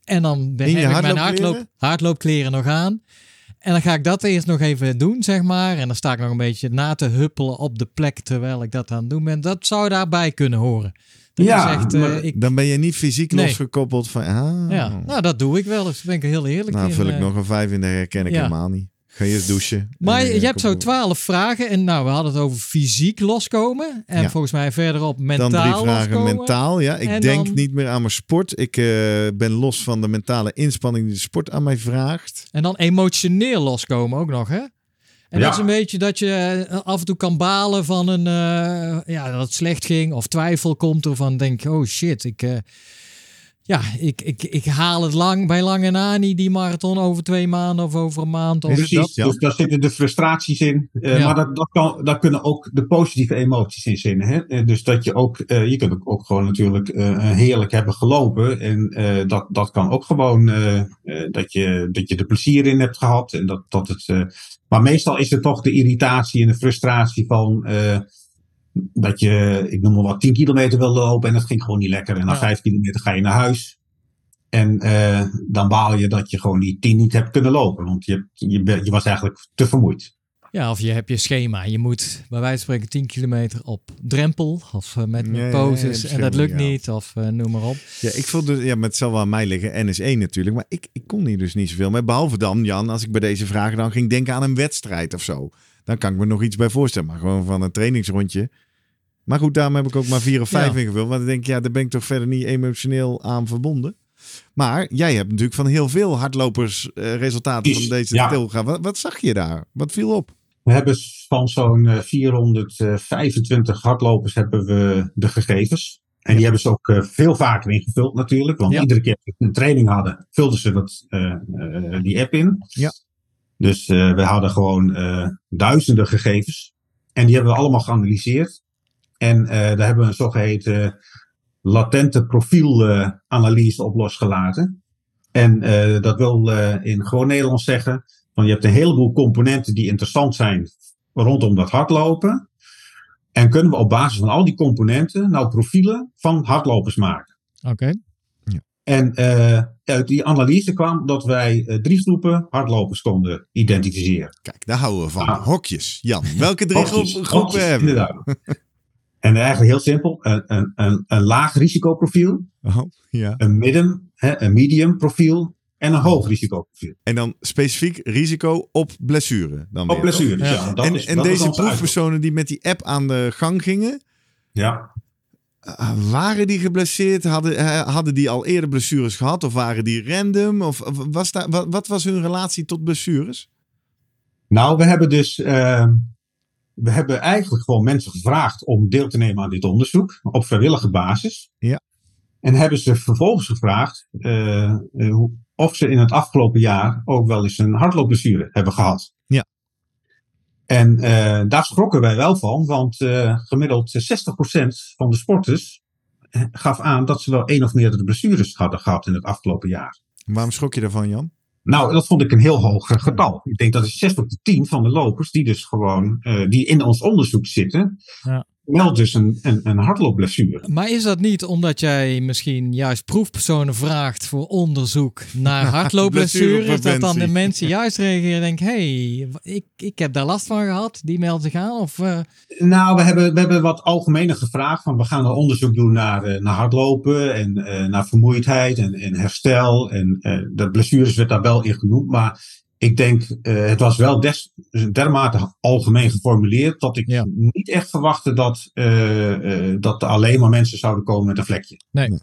En dan ben, heb ik mijn hardloop, hardloopkleren nog aan. En dan ga ik dat eerst nog even doen, zeg maar. En dan sta ik nog een beetje na te huppelen op de plek terwijl ik dat aan het doen ben. Dat zou daarbij kunnen horen. Dat Ja, echt, eh, ik, Dan ben je niet fysiek Nee. losgekoppeld van, ah. ja, nou, dat doe ik wel eens. Ben ik heel eerlijk nou in, vul ik eh. nog een vijf in, dat herken ik ja. helemaal niet. Ga je eens douchen. Maar je hebt zo twaalf vragen. En nou, we hadden het over fysiek loskomen. En Ja. volgens mij verderop mentaal Dan drie vragen loskomen. mentaal. Ja, ik En denk dan- niet meer aan mijn sport. Ik eh, ben los van de mentale inspanning die de sport aan mij vraagt. En dan emotioneel loskomen ook nog, hè? En Ja. dat is een beetje dat je eh, af en toe kan balen van een, eh, ja, dat het slecht ging. Of twijfel komt ervan, denk oh shit, ik, eh, ja, ik, ik, ik haal het lang, bij lange na niet die marathon over twee maanden of over een maand. Of, Precies, dat, ja? dus daar zitten de frustraties in. Eh, Ja. Maar dat, dat kan, daar kunnen ook de positieve emoties in zitten. Hè? Eh, Dus dat je ook, eh, je kunt ook, ook gewoon natuurlijk eh, heerlijk hebben gelopen. En eh, dat, dat kan ook gewoon eh, eh, dat, je, dat je er plezier in hebt gehad. En dat, dat het, eh, maar meestal is het toch de irritatie en de frustratie van eh, dat je, ik noem maar wat, 10 kilometer wil lopen en dat ging gewoon niet lekker. En na Ja. 5 kilometer ga je naar huis. En eh, dan baal je dat je gewoon die 10 niet hebt kunnen lopen. Want je, je, was eigenlijk te vermoeid. Ja, of je hebt je schema. Je moet bij wijze van spreken 10 kilometer op drempel. Of eh, met, met poses. en dat lukt ja. niet. Of eh, noem maar op. Ja, ik vond dus, ja, maar het zal wel aan mij liggen. NS1 natuurlijk. Maar ik, ik kon hier dus niet zoveel mee. Behalve dan, Jan, als ik bij deze vragen dan ging denken aan een wedstrijd of zo. Dan kan ik me nog iets bij voorstellen. Maar gewoon van een trainingsrondje. Maar goed, daarom heb ik ook maar vier of vijf Ja. ingevuld. Want ik denk, ja, daar ben ik toch verder niet emotioneel aan verbonden. Maar jij hebt natuurlijk van heel veel hardlopers eh, resultaten van deze Ja. tilga. Wat, wat zag je daar? Wat viel op? We hebben van zo'n eh, 425 hardlopers hebben we de gegevens. En die hebben ze ook eh, veel vaker ingevuld natuurlijk. Want Ja. iedere keer dat we een training hadden, vulden ze dat, eh, eh, die app in. Ja. Dus eh, we hadden gewoon eh, duizenden gegevens. En die hebben we allemaal geanalyseerd. En eh, daar hebben we een zogeheten latente profielanalyse op losgelaten. En eh, dat wil eh, in gewoon Nederlands zeggen want je hebt een heleboel componenten die interessant zijn rondom dat hardlopen. En kunnen we op basis van al die componenten nou profielen van hardlopers maken. Oké. En eh, uit die analyse kwam dat wij eh, drie groepen hardlopers konden identificeren. Kijk, daar houden we van. Ah. Hokjes. Jan, welke drie groepen hebben we? En eigenlijk heel simpel. Een, een, een, een laag risicoprofiel, Oh, ja. een midden, hè, een medium profiel en een hoog risicoprofiel. En dan specifiek risico op blessure. Dan Op Ja. ja. dat en is, en dat deze proefpersonen die met die app aan de gang gingen. Ja. uh, waren die geblesseerd? Hadden, uh, hadden die al eerder blessures gehad? Of waren die random? Of of was daar, wat, wat was hun relatie tot blessures? Nou, we hebben dus. Uh, we hebben eigenlijk gewoon mensen gevraagd om deel te nemen aan dit onderzoek. Op vrijwillige basis. Ja. En hebben ze vervolgens gevraagd. Uh, uh, of ze in het afgelopen jaar ook wel eens een hardloopblessure hebben gehad. Ja. En uh, daar schrokken wij wel van, want uh, gemiddeld 60% van de sporters gaf aan dat ze wel één of meerdere blessures hadden gehad in het afgelopen jaar. Waarom schrok je daarvan, Jan? Nou, dat vond ik een heel hoog getal. Ik denk dat is 6 op de 10 van de lopers die dus gewoon, uh, die in ons onderzoek zitten, ja. Meldt dus een, een, een hardloopblessure. Maar is dat niet omdat jij misschien juist proefpersonen vraagt voor onderzoek naar hardloopblessures? dat dan de mensen juist reageren en denken, hé, hey, ik, ik heb daar last van gehad, die meldt zich aan? Of, eh, Nou, we hebben, we hebben wat algemener gevraagd. Van we gaan een onderzoek doen naar, eh, naar hardlopen en eh, naar vermoeidheid en, en herstel. En de blessures werd daar wel in genoemd. Maar ik denk, eh, het was wel des, dermate algemeen geformuleerd. dat ik Ja. niet echt verwachtte dat, eh, eh, dat er alleen maar mensen zouden komen met een vlekje. Nee.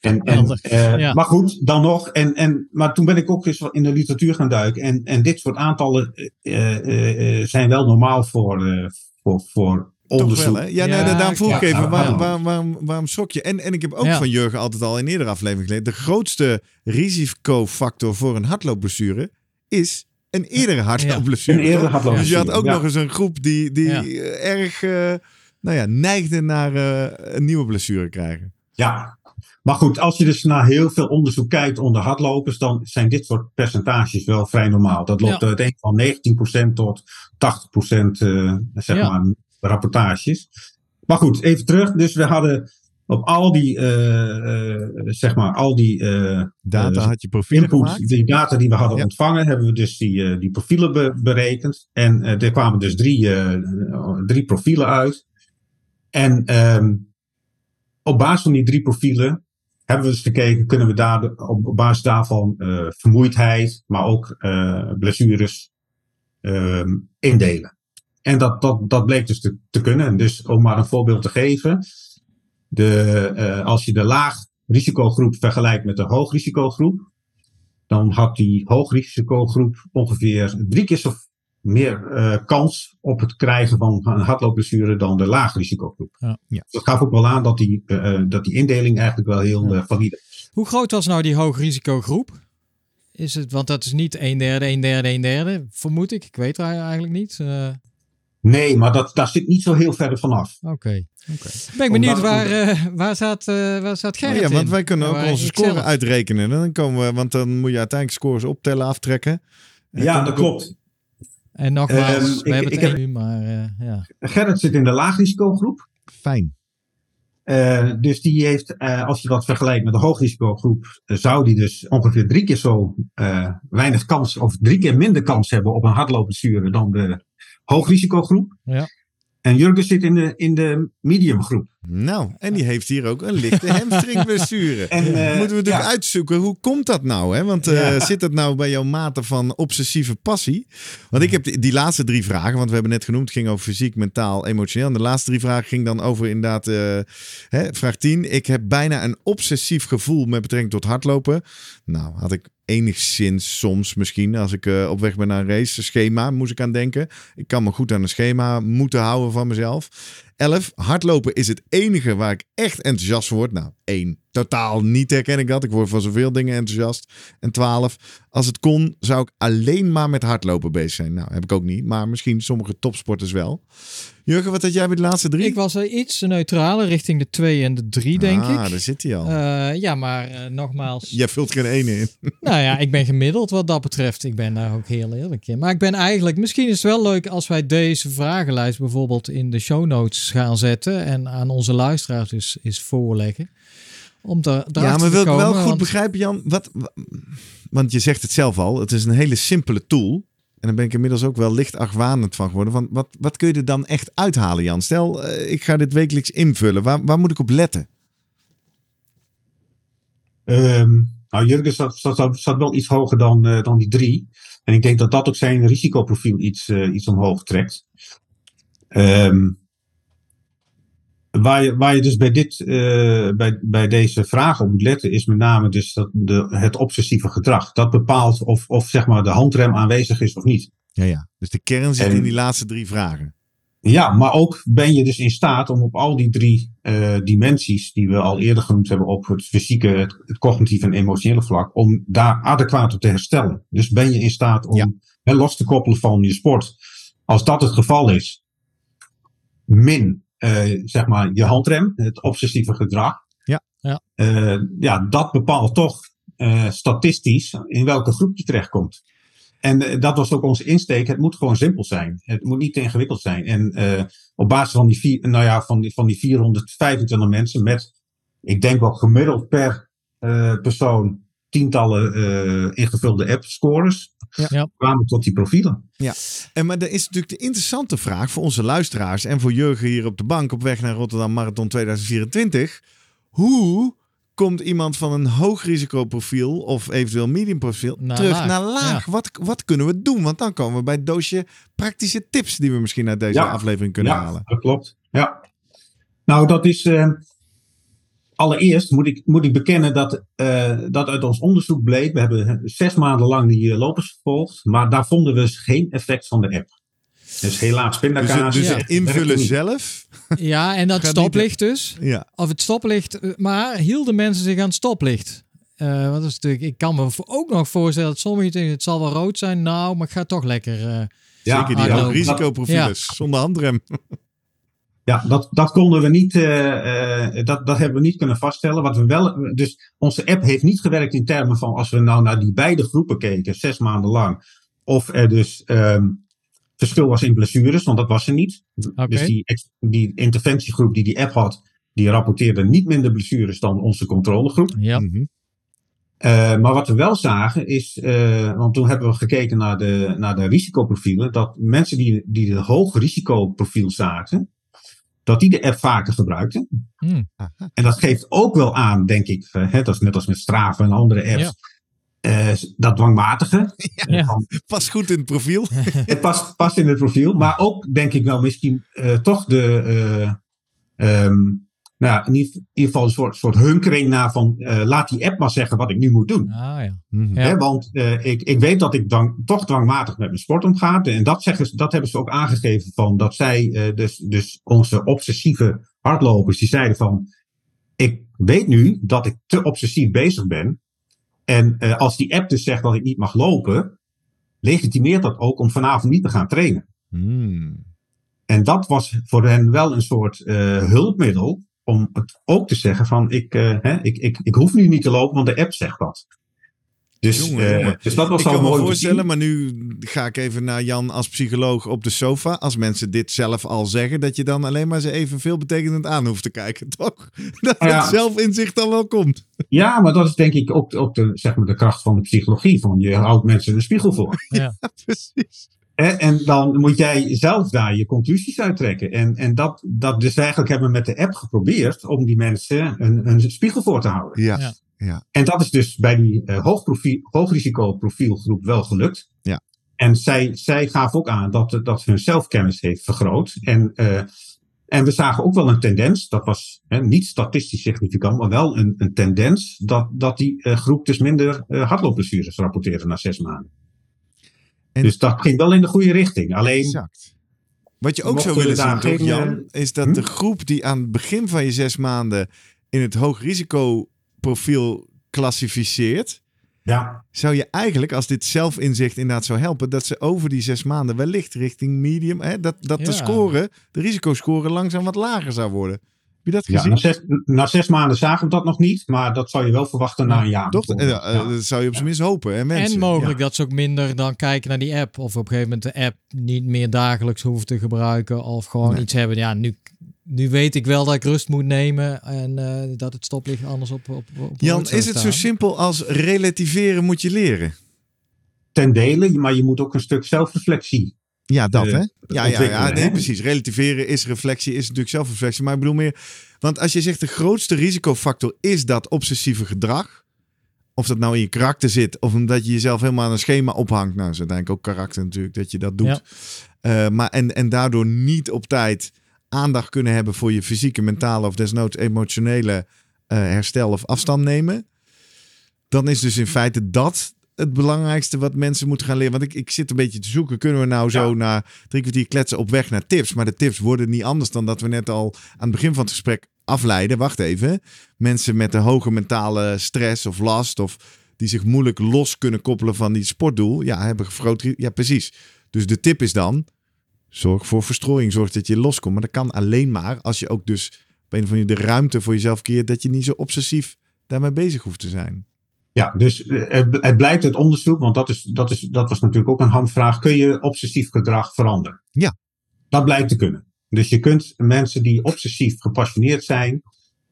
En, en, Helder. Ja. Maar goed, dan nog. En, en, maar toen ben ik ook eens in de literatuur gaan duiken. En, en dit soort aantallen eh, eh, eh, zijn wel normaal voor, eh, voor, voor Toch onderzoek. wel, hè? Ja, nee, Ja, daarom vroeg ik even, waarom, waarom, waarom, waarom schrok je? En, en ik heb ook Ja. van Jurgen altijd al in eerdere aflevering geleerd. De grootste risicofactor voor een hardloopblessure is een eerdere hardloopblessure. Een eerdere? Dus je had ook ja. nog eens een groep die, die Ja. erg eh, nou ja, neigde naar eh, een nieuwe blessure krijgen. Ja, maar goed, als je dus naar heel veel onderzoek kijkt onder hardlopers, dan zijn dit soort percentages wel vrij normaal. Dat loopt Ja. uiteen van 19% tot 80% eh zeg Ja. maar rapportages. Maar goed, even terug. Dus we hadden op al die, eh, eh, zeg maar, al die eh, Data Eh, had je profielen input, gemaakt. die data die we hadden Ja. ontvangen, hebben we dus die, eh, die profielen be- berekend. En eh, er kwamen dus drie, eh, drie profielen uit. En ehm, op basis van die drie profielen hebben we dus gekeken, kunnen we daar op, basis daarvan eh, vermoeidheid, maar ook eh, blessures ehm, indelen. En dat, dat, dat bleek dus te, te kunnen. Dus om maar een voorbeeld te geven. De, eh, als je de laag risicogroep vergelijkt met de hoogrisicogroep, dan had die hoogrisicogroep ongeveer drie keer zo meer eh, kans op het krijgen van een hardloopblessure dan de laagrisicogroep. Ja. Ja. Dat gaf ook wel aan dat die, eh, dat die indeling eigenlijk wel heel Ja. valide is. Hoe groot was nou die hoogrisicogroep? Is het, want dat is niet een derde, een derde, een derde, vermoed ik. Ik weet het eigenlijk niet. Eh, Nee, maar dat, daar zit niet zo heel ver vanaf. Oké. Ben ik benieuwd Omdat- waar, eh, waar, staat, eh waar staat Oh Gerrit ja, want wij kunnen ook onze score zelf- uitrekenen. Dan komen we, want dan moet je uiteindelijk scores optellen, aftrekken. En Ja, dat klopt. En nogmaals, Ehm, we ik- hebben ik het heb- nu, maar eh, ja. Gerrit zit in de laagrisicogroep. Fijn. Eh, dus die heeft, eh, als je dat vergelijkt met de hoogrisicogroep, zou die dus ongeveer drie keer zo eh, weinig kans, of drie keer minder kans hebben op een hardloopblessure dan de hoogrisicogroep. Ja. En Jurgen zit in de, in de mediumgroep. Nou, en die heeft hier ook een lichte hamstringblessure. En, eh, Moeten we natuurlijk ja. uitzoeken, hoe komt dat nou? Hè? Want eh, Ja. zit dat nou bij jouw mate van obsessieve passie? Want ik heb die, die laatste drie vragen, want we hebben net genoemd, ging over fysiek, mentaal, emotioneel. En de laatste drie vragen ging dan over inderdaad, eh, hè, vraag 10. Ik heb bijna een obsessief gevoel met betrekking tot hardlopen. Nou, had ik enigszins soms misschien, als ik op weg ben naar een race, schema, moest ik aan denken. Ik kan me goed aan een schema moeten houden van mezelf. 11. Hardlopen is het enige waar ik echt enthousiast voor word. Nou, 1. Totaal niet herken ik dat. Ik word van zoveel dingen enthousiast. En 12. Als het kon, zou ik alleen maar met hardlopen bezig zijn. Nou, heb ik ook niet. Maar misschien sommige topsporters wel. Jurgen, wat had jij bij de laatste drie? Ik was er iets neutraler richting de 2 en de 3, denk ah, ik. daar zit hij al. Eh, ja, maar eh, nogmaals. Jij vult geen ene in. Nou ja, ik ben gemiddeld wat dat betreft. Ik ben daar ook heel eerlijk in. Maar ik ben eigenlijk, misschien is het wel leuk als wij deze vragenlijst bijvoorbeeld in de show notes gaan zetten. En aan onze luisteraars dus eens voorleggen. Om daar Ja, maar wil ik wel goed want- begrijpen, Jan. Wat, wa- want je zegt het zelf al. Het is een hele simpele tool. En daar ben ik inmiddels ook wel licht argwanend van geworden. Van wat, wat kun je er dan echt uithalen, Jan? Stel, eh, ik ga dit wekelijks invullen. Waar, waar moet ik op letten? Ehm, nou, Jurgen staat, staat, staat wel iets hoger dan, eh, dan die drie. En ik denk dat dat ook zijn risicoprofiel iets, eh, iets omhoog trekt. Ehm, waar, je, waar je dus bij, dit, eh, bij, bij deze vragen op moet letten, is met name dus dat de, het obsessieve gedrag. Dat bepaalt of, of zeg maar de handrem aanwezig is of niet. Ja, ja. Dus de kern zit En- in die laatste drie vragen. Ja, maar ook ben je dus in staat om op al die drie eh, dimensies die we al eerder genoemd hebben, op het fysieke, het, het cognitieve en emotionele vlak, om daar adequaat op te herstellen. Dus ben je in staat om Ja. hè, los te koppelen van je sport. Als dat het geval is, min zeg maar je handrem, het obsessieve gedrag. Ja. Ja. Eh, ja, dat bepaalt toch eh, statistisch in welke groep je terechtkomt. en eh, dat was ook onze insteek. Het moet gewoon simpel zijn. Het moet niet te ingewikkeld zijn. En eh, op basis van die, vier, nou ja, van, die, van die 425 mensen met, ik denk wel gemiddeld per eh, persoon, tientallen eh, ingevulde app-scores, Ja. Ja. kwamen tot die profielen. En maar er is natuurlijk de interessante vraag voor onze luisteraars en voor Jurgen hier op de bank op weg naar Rotterdam Marathon 2024. Hoe komt iemand van een hoog risicoprofiel of eventueel medium profiel Naar terug laag, naar laag? Wat, wat kunnen we doen? Want dan komen we bij het doosje praktische tips die we misschien uit deze Ja. aflevering kunnen ja, halen. dat klopt. Ja. Nou, dat is. eh, allereerst moet ik, moet ik bekennen dat, eh, dat uit ons onderzoek bleek. We hebben zes maanden lang die eh, lopers gevolgd. Maar daar vonden we dus geen effect van de app. Dus helaas Dus, pindakaas. het- dus Ja. het invullen zelf. Ja, en dat stoplicht dus. Ja. Of het stoplicht, eh, maar hielden mensen zich aan het stoplicht? Eh want dat is natuurlijk, ik kan me voor- ook nog voorstellen dat sommigen denken, het zal wel rood zijn. Nou, maar ik ga toch lekker. eh, Ja, Zeker die risicoprofielers zonder handrem. Ja, dat, dat konden we niet, eh, eh, dat, dat hebben we niet kunnen vaststellen. Wat we wel, dus onze app heeft niet gewerkt in termen van als we nou naar die beide groepen keken, zes maanden lang, of er dus ehm, verschil was in blessures, want dat was er niet. Oké. Dus die, die interventiegroep die die app had, die rapporteerde niet minder blessures dan onze controlegroep. ja. Mhm. Eh, maar wat we wel zagen is, eh, want toen hebben we gekeken naar de, naar de risicoprofielen, dat mensen die, die een hoog risicoprofiel zaten, dat die de app vaker gebruikten. Hmm. En dat geeft ook wel aan, denk ik, eh, hè, dat is net als met Strava en andere apps, eh, dat dwangmatige. Ja. Van, Past goed in het profiel. het past, past in het profiel, maar ook denk ik wel misschien eh, toch de, eh, ehm, nou, in, ieder, geval een soort, soort hunkering naar van, eh, laat die app maar zeggen wat ik nu moet doen. Ah ja. Mhm. Want eh, ik, ik weet dat ik dan toch dwangmatig met mijn sport omga. En dat, zeggen, ze- dat hebben ze ook aangegeven van dat zij, eh, dus, dus onze obsessieve hardlopers, die zeiden van, ik weet nu dat ik te obsessief bezig ben. En als die app dus zegt dat ik niet mag lopen, legitimeert dat ook om vanavond niet te gaan trainen. Hmm. En dat was voor hen wel een soort hulpmiddel om het ook te zeggen van ik, eh, hè, ik, ik, ik hoef nu niet te lopen, want de app zegt dat. Dus, Jongen, eh, jongen. dus dat was Ik al kan me mooi om te voorstellen, zien. maar nu ga ik even naar Jan als psycholoog op de sofa. Als mensen dit zelf al zeggen, dat je dan alleen maar ze even veelbetekenend aan hoeft te kijken, toch? Dat Ja. het zelfinzicht dan wel komt. Ja, maar dat is denk ik ook, ook de, zeg maar de kracht van de psychologie. Van je houdt mensen een spiegel voor. Precies. Hè, en dan moet jij zelf daar je conclusies uittrekken. En, en dat, dat dus eigenlijk hebben we met de app geprobeerd om die mensen een, een spiegel voor te houden. Ja. Ja. En dat is dus bij die uh, hoogprofiel, hoogrisicoprofielgroep wel gelukt. Ja. En zij, zij gaven ook aan dat, dat hun zelfkennis heeft vergroot. En, uh, en we zagen ook wel een tendens, dat was hè, niet statistisch significant, maar wel een, een tendens, dat, dat die uh, groep dus minder uh, hardloopblessures rapporteerde na zes maanden. En dus dat ging wel in de goede richting. Alleen. Exact. Wat je ook zou willen zien, toch, Jan, is dat hm? de groep die aan het begin van je zes maanden in het hoogrisicoprofiel klassificeert, ja. zou je eigenlijk, als dit zelfinzicht inderdaad zou helpen, dat ze over die zes maanden wellicht richting medium, hè, dat, dat ja. de score, de risicoscore langzaam wat lager zou worden. Heb je dat gezien? Ja, na, zes, na zes maanden zagen we dat nog niet, maar dat zou je wel verwachten na een jaar. Toch? Ja, ja. Dat zou je op zijn minst hopen. Hè, mensen. En mogelijk dat ze ook minder dan kijken naar die app. Of op een gegeven moment de app niet meer dagelijks hoeven te gebruiken. Of gewoon nee. iets hebben. Ja, nu, nu weet ik wel dat ik rust moet nemen. En uh, dat het stoplicht anders op. op, op Jan, is het staan. zo simpel als relativeren moet je leren? Ten dele, maar je moet ook een stuk zelfreflectie ja, dat hè? Ja, ja, ja nee, precies. Relativeren is reflectie, is natuurlijk zelfreflectie. Maar ik bedoel meer, want als je zegt de grootste risicofactor is dat obsessieve gedrag. Of dat nou in je karakter zit, of omdat je jezelf helemaal aan een schema ophangt. Nou, dat is uiteindelijk ook karakter natuurlijk, dat je dat doet. Ja. Uh, maar en, en daardoor niet op tijd aandacht kunnen hebben voor je fysieke, mentale of desnoods emotionele uh, herstel of afstand nemen. Dan is dus in feite dat het belangrijkste wat mensen moeten gaan leren. Want ik, ik zit een beetje te zoeken. Kunnen we nou zo ja. na drie kwartier kletsen op weg naar tips? Maar de tips worden niet anders dan dat we net al aan het begin van het gesprek afleiden. Wacht even. Mensen met een hoge mentale stress of last of die zich moeilijk los kunnen koppelen van die sportdoel. Ja, hebben groot... Ja, precies. Dus de tip is dan, zorg voor verstrooiing. Zorg dat je loskomt. Maar dat kan alleen maar als je ook dus op een of andere manier de ruimte voor jezelf keert dat je niet zo obsessief daarmee bezig hoeft te zijn. Ja, dus eh, het, het blijkt uit onderzoek, want dat, is, dat, is, dat was natuurlijk ook een handvraag. Kun je obsessief gedrag veranderen? Ja. Dat blijkt te kunnen. Dus je kunt mensen die obsessief gepassioneerd zijn,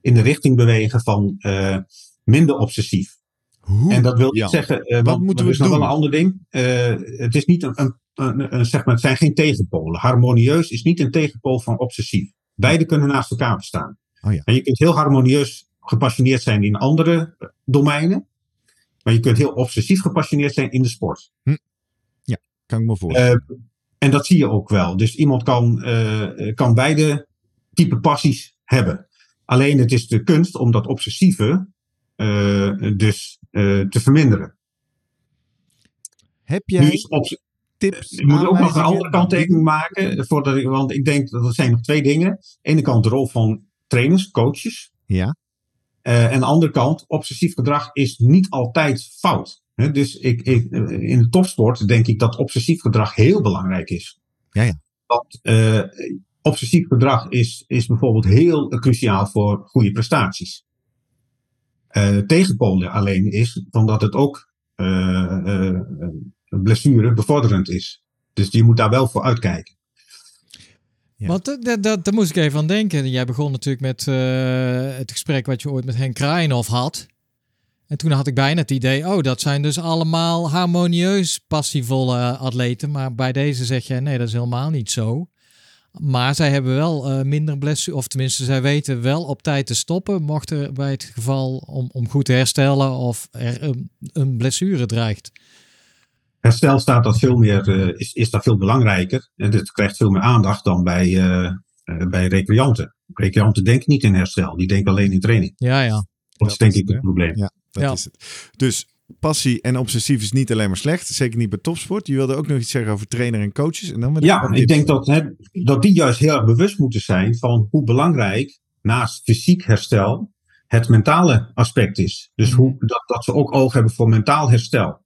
in de richting bewegen van eh, minder obsessief. Hoe? En dat wil zeggen, eh, wat want moeten we is nog wel een ander ding. Eh, het is niet een, een, een, een- zeg maar, het zijn geen tegenpolen. Harmonieus is niet een tegenpool van obsessief. Beide kunnen naast elkaar bestaan. Oh ja. En je kunt heel harmonieus gepassioneerd zijn in andere eh, domeinen. Maar je kunt heel obsessief gepassioneerd zijn in de sport. Kan ik me voorstellen. Eh, en dat zie je ook wel. Dus iemand kan, eh, kan beide type passies hebben. Alleen het is de kunst om dat obsessieve eh, dus eh, te verminderen. Heb jij tips? Ik moet ook nog een andere kanttekening maken. Voordat ik, want ik denk dat er zijn nog twee dingen. Aan de ene kant de rol van trainers, coaches. Ja. Eh, en aan de andere kant, obsessief gedrag is niet altijd fout. Dus ik, ik, eh, in de topsport denk ik dat obsessief gedrag heel belangrijk is. Ja, ja. Want eh, obsessief gedrag is, is bijvoorbeeld heel cruciaal voor goede prestaties. Eh tegenpolen alleen is van dat het ook blessure bevorderend is. Dus je moet daar wel voor uitkijken. Ja. Want dat, dat, daar moest ik even aan denken. Jij begon natuurlijk met eh, het gesprek wat je ooit met Henk Kraaienhof had. En toen had ik bijna het idee, oh, dat zijn dus allemaal harmonieus passievolle atleten. Maar bij deze zeg je, nee, dat is helemaal niet zo. Maar zij hebben wel eh, minder blessure, of tenminste, zij weten wel op tijd te stoppen, mocht er bij het geval om, om goed te herstellen of er een, een blessure dreigt. Herstel staat dat veel meer, eh, is, is dat veel belangrijker. En het krijgt veel meer aandacht dan bij, eh, eh, bij recreanten. Recreanten denken niet in herstel, die denken alleen in training. Ja, ja. Dat Dat is denk is ik het, het probleem. Ja, dat Ja. is het. Dus passie en obsessief is niet alleen maar slecht. Zeker niet bij topsport. Je wilde ook nog iets zeggen over trainer en coaches. En dan met Ja, ik denk dat, hè, dat die juist heel erg bewust moeten zijn van hoe belangrijk naast fysiek herstel het mentale aspect is. Dus hoe, dat, dat ze ook oog hebben voor mentaal herstel.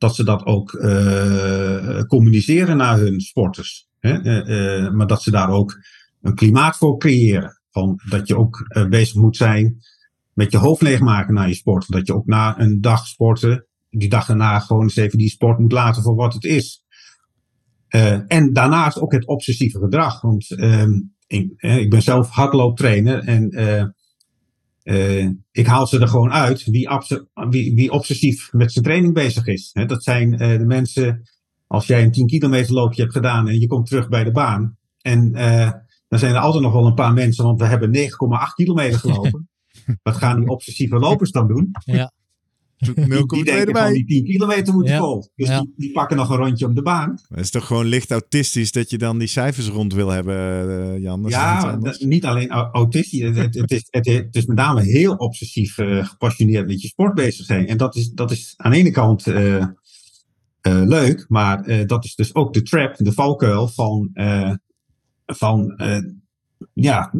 Dat ze dat ook eh, communiceren naar hun sporters. Hè? eh, eh, maar dat ze daar ook een klimaat voor creëren. Van dat je ook bezig moet zijn met je hoofd leegmaken naar je sport. Dat je ook na een dag sporten, die dag daarna gewoon eens even die sport moet laten voor wat het is. En daarnaast ook het obsessieve gedrag. Want ehm, ik, ik ben zelf hardlooptrainer en eh, ik haal ze er gewoon uit wie, wie, wie obsessief met zijn training bezig is. Dat zijn eh, de mensen, als jij een 10 kilometer loopje hebt gedaan en je komt terug bij de baan. En eh, dan zijn er altijd nog wel een paar mensen, want we hebben 9,8 kilometer gelopen. Wat gaan die obsessieve lopers dan doen? Die, die 0,2 denken van erbij. die 10 kilometer moeten Ja. vol. Dus Ja. die, die pakken nog een rondje om de baan. Het is toch gewoon licht autistisch dat je dan die cijfers rond wil hebben, eh, Jan? Ja, niet alleen au- autistisch. Het, het, het is, het, het is met name heel obsessief eh, gepassioneerd met je sport bezig zijn. En dat is, dat is aan de ene kant eh, eh, leuk, maar eh, dat is dus ook de trap, de valkuil van, eh, van, eh, ja,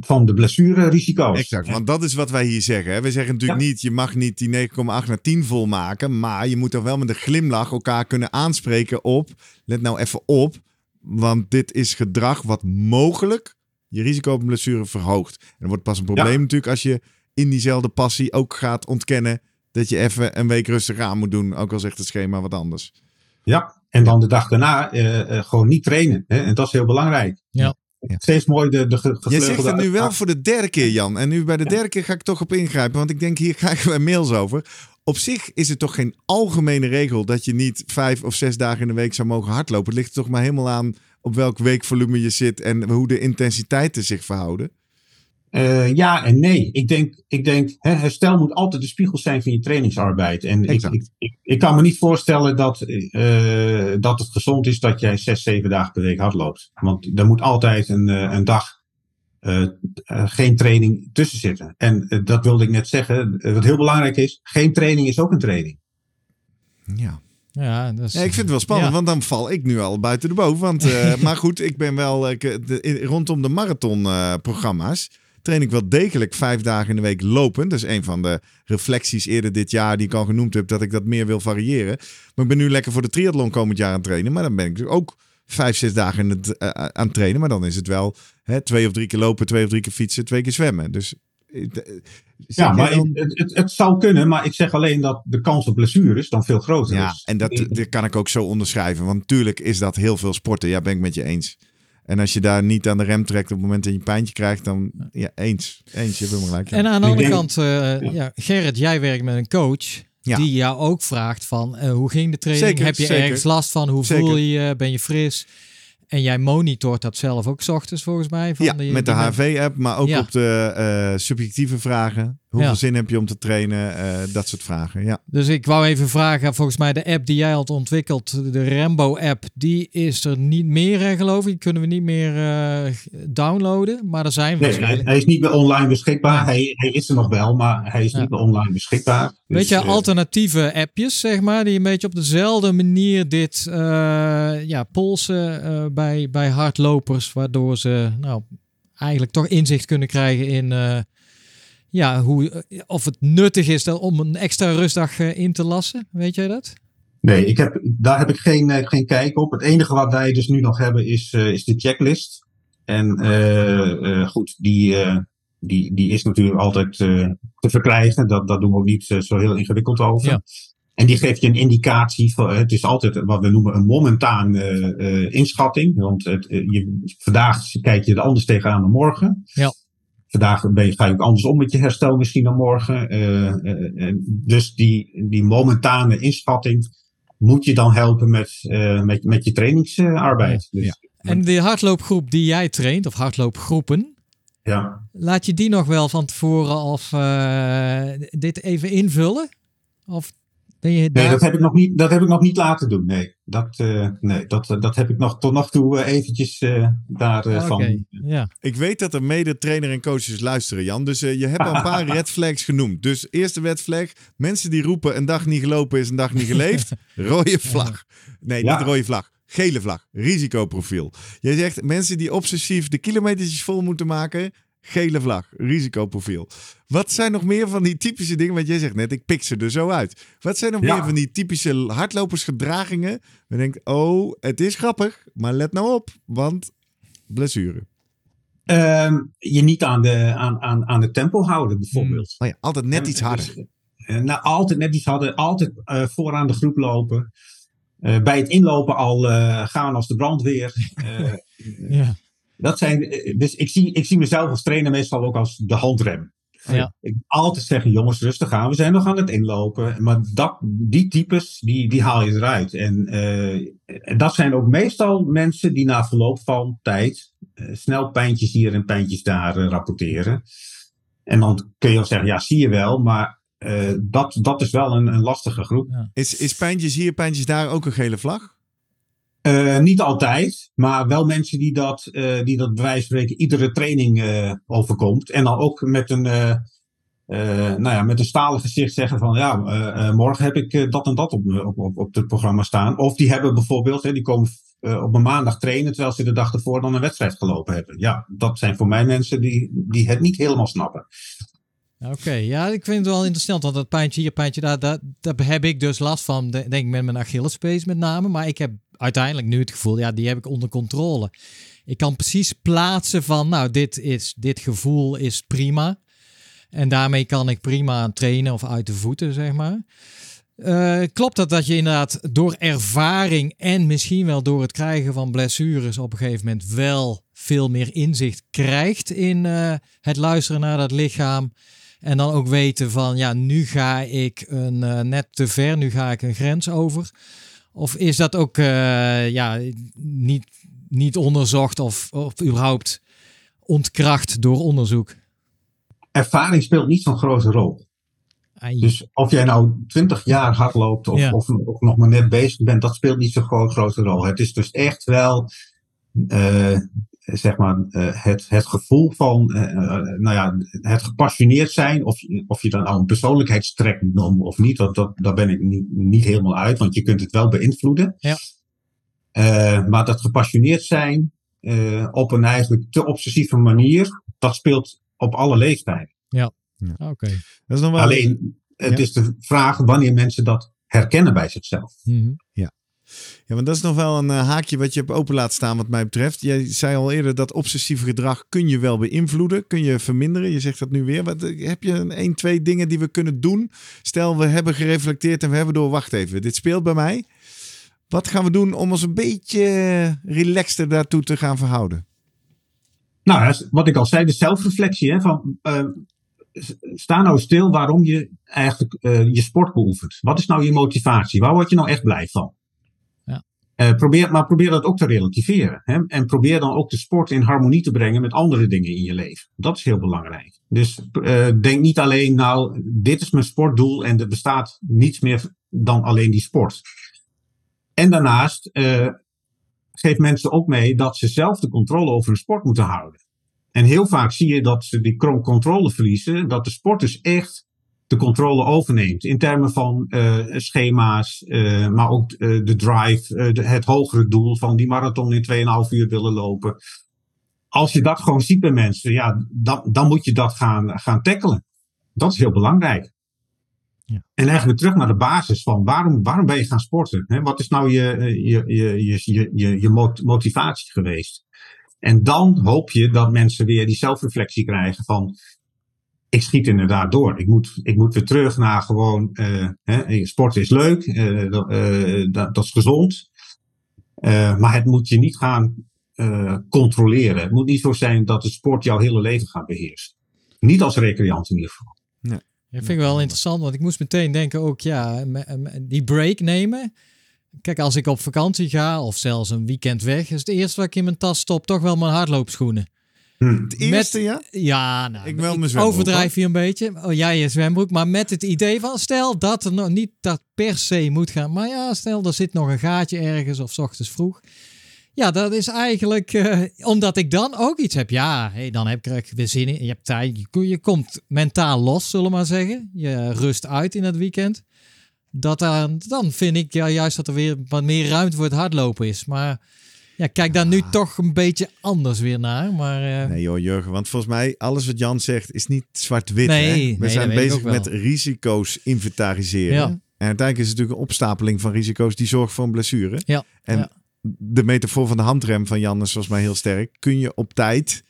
van de blessurerisico's. Exact, want dat is wat wij hier zeggen. Hè? We zeggen natuurlijk Ja. niet, je mag niet die 9,8 naar 10 volmaken. Maar je moet toch wel met een glimlach elkaar kunnen aanspreken op. Let nou even op, want dit is gedrag wat mogelijk je risico op een blessure verhoogt. En dan wordt pas een probleem Ja. natuurlijk als je in diezelfde passie ook gaat ontkennen dat je even een week rustig aan moet doen. Ook al zegt het schema wat anders. Ja, en dan de dag daarna eh, eh, gewoon niet trainen. Hè? En dat is heel belangrijk. Ja. Ja. Steeds mooi de, gevleugelde zegt het nu wel voor de derde keer, Jan. En nu bij de derde keer ga ik toch op ingrijpen. Want ik denk, hier krijgen wij mails over. Op zich is het toch geen algemene regel dat je niet vijf of zes dagen in de week zou mogen hardlopen. Het ligt er toch maar helemaal aan op welk weekvolume je zit en hoe de intensiteiten zich verhouden. Eh, ja en nee. Ik denk, ik denk hè, herstel moet altijd de spiegel zijn van je trainingsarbeid. En ik, ik, ik, ik kan me niet voorstellen dat, eh, dat het gezond is dat jij zes, zeven dagen per week hardloopt. Want er moet altijd een, eh, een dag geen training tussen zitten. En dat wilde ik net zeggen. wat heel belangrijk is, geen training is ook een training. Ja. Ja, dat is, Ja, ik vind het wel spannend, Ja. want dan val ik nu al buiten de boot. Want, eh, maar goed, ik ben wel ik, de, in- rondom de marathonprogramma's. Train ik wel degelijk vijf dagen in de week lopen. Dat is een van de reflecties eerder dit jaar die ik al genoemd heb, dat ik dat meer wil variëren. Maar ik ben nu lekker voor de triathlon komend jaar aan het trainen. Maar dan ben ik ook vijf, zes dagen in het, eh, aan het trainen. Maar dan is het wel hè, twee of drie keer lopen, twee of drie keer fietsen, twee keer zwemmen. Dus ja, maar dan... het, het, het, zou kunnen, maar ik zeg alleen dat de kans op blessures dan veel groter ja, is. En dat, dat kan ik ook zo onderschrijven. Want natuurlijk is dat heel veel sporten. Ja, ben ik met je eens. En als je daar niet aan de rem trekt op het moment dat je een pijntje krijgt, dan ja, eens. Eens, je hebt helemaal gelijk. En aan de andere kant, uh, ja. Gerrit, jij werkt met een coach. Die jou ook vraagt van uh, hoe ging de training? Zeker, Heb je zeker. ergens last van? Hoe Zeker. voel je je? Ben je fris? En jij monitort dat zelf ook s ochtends volgens mij? Van ja, die, met de HV-app, maar ook Ja. op de eh, subjectieve vragen. Hoeveel Ja. zin heb je om te trainen? Eh, dat soort vragen, ja. Dus ik wou even vragen, volgens mij de app die jij had ontwikkeld, de Rambo-app, die is er niet meer, hè, geloof ik. Die kunnen we niet meer eh, downloaden, maar er zijn Nee, hij, waarschijnlijk. hij is niet meer online beschikbaar. Hij, hij is er nog wel, maar hij is Ja. niet meer online beschikbaar. Dus, Weet je, eh, alternatieve appjes, zeg maar, die een beetje op dezelfde manier dit eh, ja, polsen eh, bij, bij hardlopers, waardoor ze nou, eigenlijk toch inzicht kunnen krijgen in eh, ja, hoe, of het nuttig is dan om een extra rustdag eh, in te lassen. Weet jij dat? Nee, ik heb, daar heb ik geen, eh, geen kijk op. Het enige wat wij dus nu nog hebben is, eh, is de checklist. En eh, eh, goed, die, eh, die, die is natuurlijk altijd eh, te verkrijgen. Dat, dat doen we ook niet eh, zo heel ingewikkeld over. Ja. En die geeft je een indicatie. Van, het is altijd wat we noemen een momentaan eh, eh, inschatting. Want het, eh, je, vandaag kijk je er anders tegenaan dan morgen. Ja. Vandaag ben je, ga je ook anders om met je herstel misschien dan morgen. Eh, eh, eh, dus die, die momentane inschatting moet je dan helpen met, met, met je trainingsarbeid. Dus. En de hardloopgroep die jij traint, of hardloopgroepen, ja. laat je die nog wel van tevoren of dit even invullen? Of Nee, daar... dat heb ik nog niet, dat heb ik nog niet laten doen. Nee, dat, eh, nee, dat, dat heb ik nog tot nog toe eh, eventjes eh daar eh, Oké, van. ja. Ik weet dat er mede trainer en coaches luisteren, Jan. Dus eh, je hebt al een paar red flags genoemd. Dus eerste red flag. Mensen die roepen een dag niet gelopen is een dag niet geleefd. Rode vlag. Nee, Ja. niet rode vlag. Gele vlag. Risicoprofiel. Jij zegt mensen die obsessief de kilometers vol moeten maken. Gele vlag. Risicoprofiel. Wat zijn nog meer van die typische dingen? Want jij zegt net, ik pik ze er zo uit. Wat zijn nog Ja. meer van die typische hardlopersgedragingen? We denken, oh, het is grappig. Maar let nou op, want blessure. Ehm, je niet aan de, aan, aan, aan het tempo houden, bijvoorbeeld. Oh ja, altijd net iets harder. dus, eh, nou, altijd net iets harder, altijd eh, vooraan de groep lopen. Eh, bij het inlopen al eh, gaan als de brandweer. Eh, Ja. Dat zijn, eh, dus ik zie, ik zie mezelf als trainer meestal ook als de handrem. Ja. Ik altijd zeggen, jongens, rustig aan. We zijn nog aan het inlopen. Maar dat, die types, die, die haal je eruit. En eh, en dat zijn ook meestal mensen die na verloop van tijd eh, snel pijntjes hier en pijntjes daar eh, rapporteren. En dan kun je wel zeggen, ja, zie je wel. Maar eh, dat, dat is wel een, een lastige groep. Is, is pijntjes hier, pijntjes daar ook een gele vlag? Eh, niet altijd, maar wel mensen die dat, eh, die dat bij wijze van spreken iedere training eh, overkomt. En dan ook met een, nou ja, met een stalen gezicht zeggen van ja, morgen heb ik dat en dat op, op, op, op het programma staan. Of die hebben bijvoorbeeld, hè, die komen op een maandag trainen terwijl ze de dag ervoor dan een wedstrijd gelopen hebben. Ja, dat zijn voor mij mensen die, die het niet helemaal snappen. Oké, ja, ik vind het wel interessant, want dat pijntje hier, pijntje daar, daar, heb ik dus last van, de- denk ik met mijn Achillespees met name. Maar ik heb uiteindelijk nu het gevoel, ja, die heb ik onder controle. Ik kan precies plaatsen van, nou, dit, is, dit gevoel is prima. En daarmee kan ik prima trainen of uit de voeten, zeg maar. Eh, klopt dat dat je inderdaad door ervaring en misschien wel door het krijgen van blessures op een gegeven moment wel veel meer inzicht krijgt in eh, het luisteren naar dat lichaam. En dan ook weten van, ja, nu ga ik een, eh, net te ver, nu ga ik een grens over. Of is dat ook eh, ja, niet, niet onderzocht of, of überhaupt ontkracht door onderzoek? Ervaring speelt niet zo'n grote rol. Ai. Dus of jij nou 20 jaar hard loopt of, Ja. of, of nog maar net bezig bent, dat speelt niet zo'n gro- grote rol. Het is dus echt wel eh, zeg maar, eh, het, het gevoel van, eh, eh, nou ja, het gepassioneerd zijn, of, je- of je dan al een persoonlijkheidstrek noemt of niet, dat, dat, daar ben ik niet, niet helemaal uit, want je kunt het wel beïnvloeden. Ja. Eh, maar dat gepassioneerd zijn eh, op een eigenlijk te obsessieve manier, dat speelt op alle leeftijden. Oké. Dat is nog wel... Alleen, het Ja. is de vraag wanneer mensen dat herkennen bij zichzelf. Mhm. Ja, want dat is nog wel een uh, haakje wat je hebt open laat staan wat mij betreft. Jij zei al eerder dat obsessieve gedrag kun je wel beïnvloeden, kun je verminderen. Je zegt dat nu weer. Wat, heb je een, een, twee dingen die we kunnen doen? Stel, we hebben gereflecteerd en we hebben door, wacht even, dit speelt bij mij. Wat gaan we doen om ons een beetje relaxter daartoe te gaan verhouden? Nou, wat ik al zei, de zelfreflectie. Hè, van, uh, sta nou stil waarom je eigenlijk uh, je sport beoefent. Wat is nou je motivatie? Waar word je nou echt blij van? Uh, probeer, maar probeer dat ook te relativeren. Hè? En probeer dan ook de sport in harmonie te brengen met andere dingen in je leven. Dat is heel belangrijk. Dus uh, denk niet alleen, nou, dit is mijn sportdoel en er bestaat niets meer dan alleen die sport. En daarnaast geef mensen ook mee dat ze zelf de controle over hun sport moeten houden. En heel vaak zie je dat ze die controle verliezen, dat de sport dus echt de controle overneemt. In termen van uh, schema's, uh, maar ook uh, de drive, de, het hogere doel van die marathon in 2,5 uur willen lopen. Als je dat gewoon ziet bij mensen, ja, dan, dan moet je dat gaan, gaan tackelen. Dat is heel belangrijk. Ja. En eigenlijk terug naar de basis van waarom, waarom ben je gaan sporten? Hè? Wat is nou je, je, je, je, je, je motivatie geweest? En dan hoop je dat mensen weer die zelfreflectie krijgen van ik schiet inderdaad door. Ik moet, ik moet weer terug naar gewoon, uh, hè, sport is leuk, uh, uh, dat, dat, is gezond. maar het moet je niet gaan controleren. Het moet niet zo zijn dat de sport jouw hele leven gaat beheersen. Niet als recreant in ieder geval. Nee. Dat vind ik wel interessant, want ik moest meteen denken ook, ja, die break nemen. Kijk, als ik op vakantie ga of zelfs een weekend weg, is het eerste wat ik in mijn tas stop toch wel mijn hardloopschoenen. Hm. Het eerste, ja? Ja, nou, ik, wel mijn overdrijf je een beetje. Oh, jij je zwembroek, maar met het idee van stel dat er nog niet dat per se moet gaan. Maar ja, stel er zit nog een gaatje ergens of s ochtends vroeg. Ja, dat is eigenlijk uh, omdat ik dan ook iets heb. Ja, hey, dan heb ik weer zin in. Je hebt tijd. Je, je komt mentaal los, zullen we maar zeggen. Je rust uit in het weekend dat dan, dan vind ik ja, juist dat er weer wat meer ruimte voor het hardlopen is. Maar ja, kijk daar nu toch een beetje anders weer naar. Maar, uh... Nee joh, Jurgen, want volgens mij alles wat Jan zegt is niet zwart-wit. Nee, We zijn bezig met risico's inventariseren. Ja. En uiteindelijk is het natuurlijk een opstapeling van risico's die zorgt voor een blessure. Ja. En de metafoor van de handrem van Jan is volgens mij heel sterk. Kun je op tijd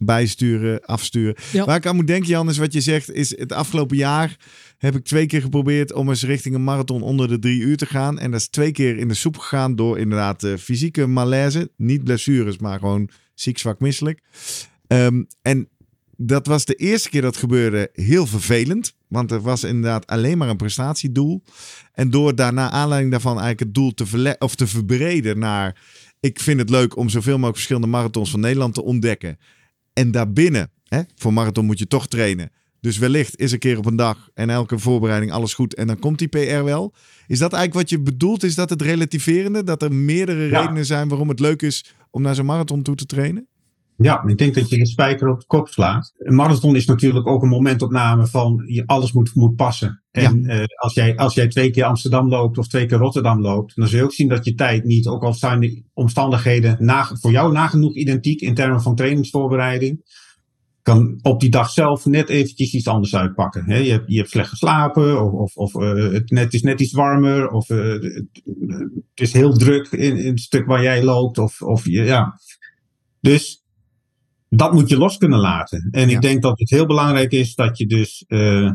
bijsturen, afsturen. Waar ik aan moet denken, Jan, is wat je zegt, is het afgelopen jaar heb ik twee keer geprobeerd om eens richting een marathon onder de drie uur te gaan. En dat is twee keer in de soep gegaan door inderdaad uh, fysieke malaise. Niet blessures, maar gewoon ziek, zwak, misselijk. Um, en dat was de eerste keer dat gebeurde heel vervelend. Want er was inderdaad alleen maar een prestatiedoel. En door daarna aanleiding daarvan eigenlijk het doel te, of te verbreden naar... Ik vind het leuk om zoveel mogelijk verschillende marathons van Nederland te ontdekken. En daarbinnen, hè, voor marathon moet je toch trainen. Dus wellicht is een keer op een dag en elke voorbereiding alles goed en dan komt die PR wel. Is dat eigenlijk wat je bedoelt? Is dat het relativerende? Dat er meerdere redenen zijn waarom het leuk is om naar zo'n marathon toe te trainen? Ja, ik denk dat je een spijker op de kop slaat. Een marathon is natuurlijk ook een momentopname van je, alles moet, moet passen. En ja. uh, als, jij, als jij twee keer Amsterdam loopt of twee keer Rotterdam loopt, dan zul je ook zien dat je tijd niet, ook al zijn de omstandigheden voor jou nagenoeg identiek in termen van trainingsvoorbereiding, kan op die dag zelf net eventjes iets anders uitpakken. Hè? Je, hebt, je hebt slecht geslapen, of, of, of uh, het net is net iets warmer, of uh, het, is heel druk in, in, het stuk waar jij loopt, of, of ja. Dus dat moet je los kunnen laten. En ja. ik denk dat het heel belangrijk is dat je dus, uh,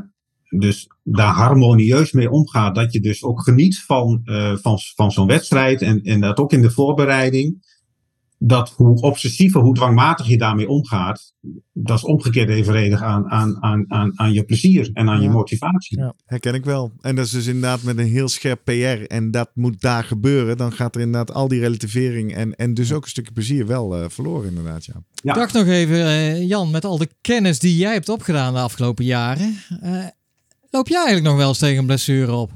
dus daar harmonieus mee omgaat. Dat je dus ook geniet van, van, van zo'n wedstrijd en, en dat ook in de voorbereiding dat hoe obsessiever, hoe dwangmatig je daarmee omgaat, dat is omgekeerd evenredig aan, aan, aan, aan, aan je plezier en aan ja. je motivatie. Ja, herken ik wel. En dat is dus inderdaad met een heel scherp PR en dat moet daar gebeuren. Dan gaat er inderdaad al die relativering en, en dus ook een stukje plezier wel uh, verloren inderdaad. Ja. ja. Dacht nog even, uh, Jan, met al de kennis die jij hebt opgedaan de afgelopen jaren. Uh, loop jij eigenlijk nog wel eens tegen een blessure op?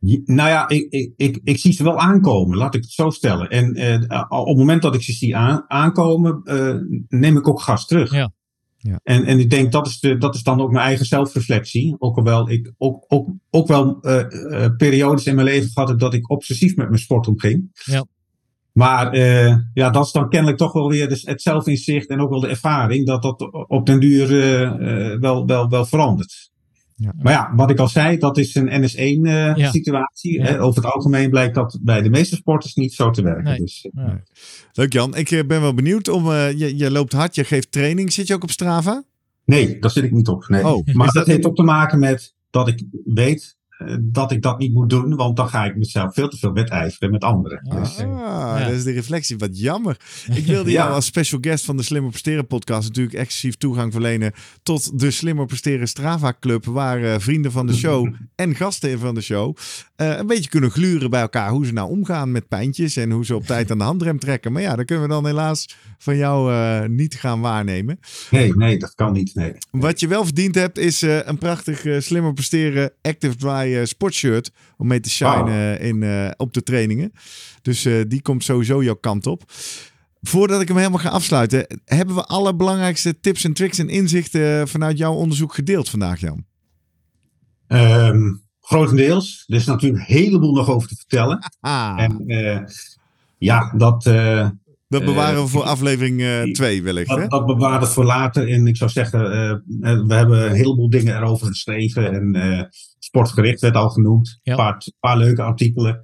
Nou ja, ik, ik, ik, ik, zie ze wel aankomen, laat ik het zo stellen. En uh, op het moment dat ik ze zie aan, aankomen, uh, neem ik ook gas terug. Ja. Ja. En, en ik denk dat is, de, dat is dan ook mijn eigen zelfreflectie. Ook al wel ik ook, ook, ook wel uh, periodes in mijn leven gehad heb dat ik obsessief met mijn sport omging. Ja. Maar ja, dat is dan kennelijk toch wel weer dus het zelfinzicht en ook wel de ervaring dat dat op den duur wel, wel, wel verandert. Ja. Maar ja, wat ik al zei, dat is een Ja. NS1-situatie. Ja. Over het algemeen blijkt dat bij de meeste sporters niet zo te werken. Nee. Dus, eh. Leuk Jan, ik eh, ben wel benieuwd. Om, eh, je, je loopt hard, je geeft training. Zit je ook op Strava? nee, daar zit ik niet op. Nee. Oh, maar is dat dat- heeft ook te maken met dat ik weet eh, dat ik dat niet moet doen. Want dan ga ik mezelf veel te veel wedijveren met anderen. Ah. Dus, Ah, Ja. dat is de reflectie. Wat jammer. Ik wilde jou als special guest van de Slimmer Presteren podcast natuurlijk exclusief toegang verlenen tot de Slimmer Presteren Strava Club, waar eh, vrienden van de show en gasten van de show eh, een beetje kunnen gluren bij elkaar hoe ze nou omgaan met pijntjes en hoe ze op tijd aan de handrem trekken. Maar ja, dat kunnen we dan helaas van jou eh, niet gaan waarnemen. nee, nee, dat kan niet. Nee. Wat je wel verdiend hebt is eh, een prachtig eh, Slimmer Presteren Active Dry eh, sportshirt om mee te shinen in, eh, op de trainingen. Dus eh, die komt sowieso jouw kant op. Voordat ik hem helemaal ga afsluiten, hebben we alle belangrijkste tips en tricks en inzichten vanuit jouw onderzoek gedeeld vandaag, Jan? Ehm, grotendeels. Er is natuurlijk een heleboel nog over te vertellen. Ah, En ja, dat, dat bewaren we voor aflevering 2 wellicht. Hè? dat, dat bewaren we voor later. En ik zou zeggen, we hebben een heleboel dingen erover geschreven. En sportgericht werd al genoemd. Ja. Een paar, paar leuke artikelen.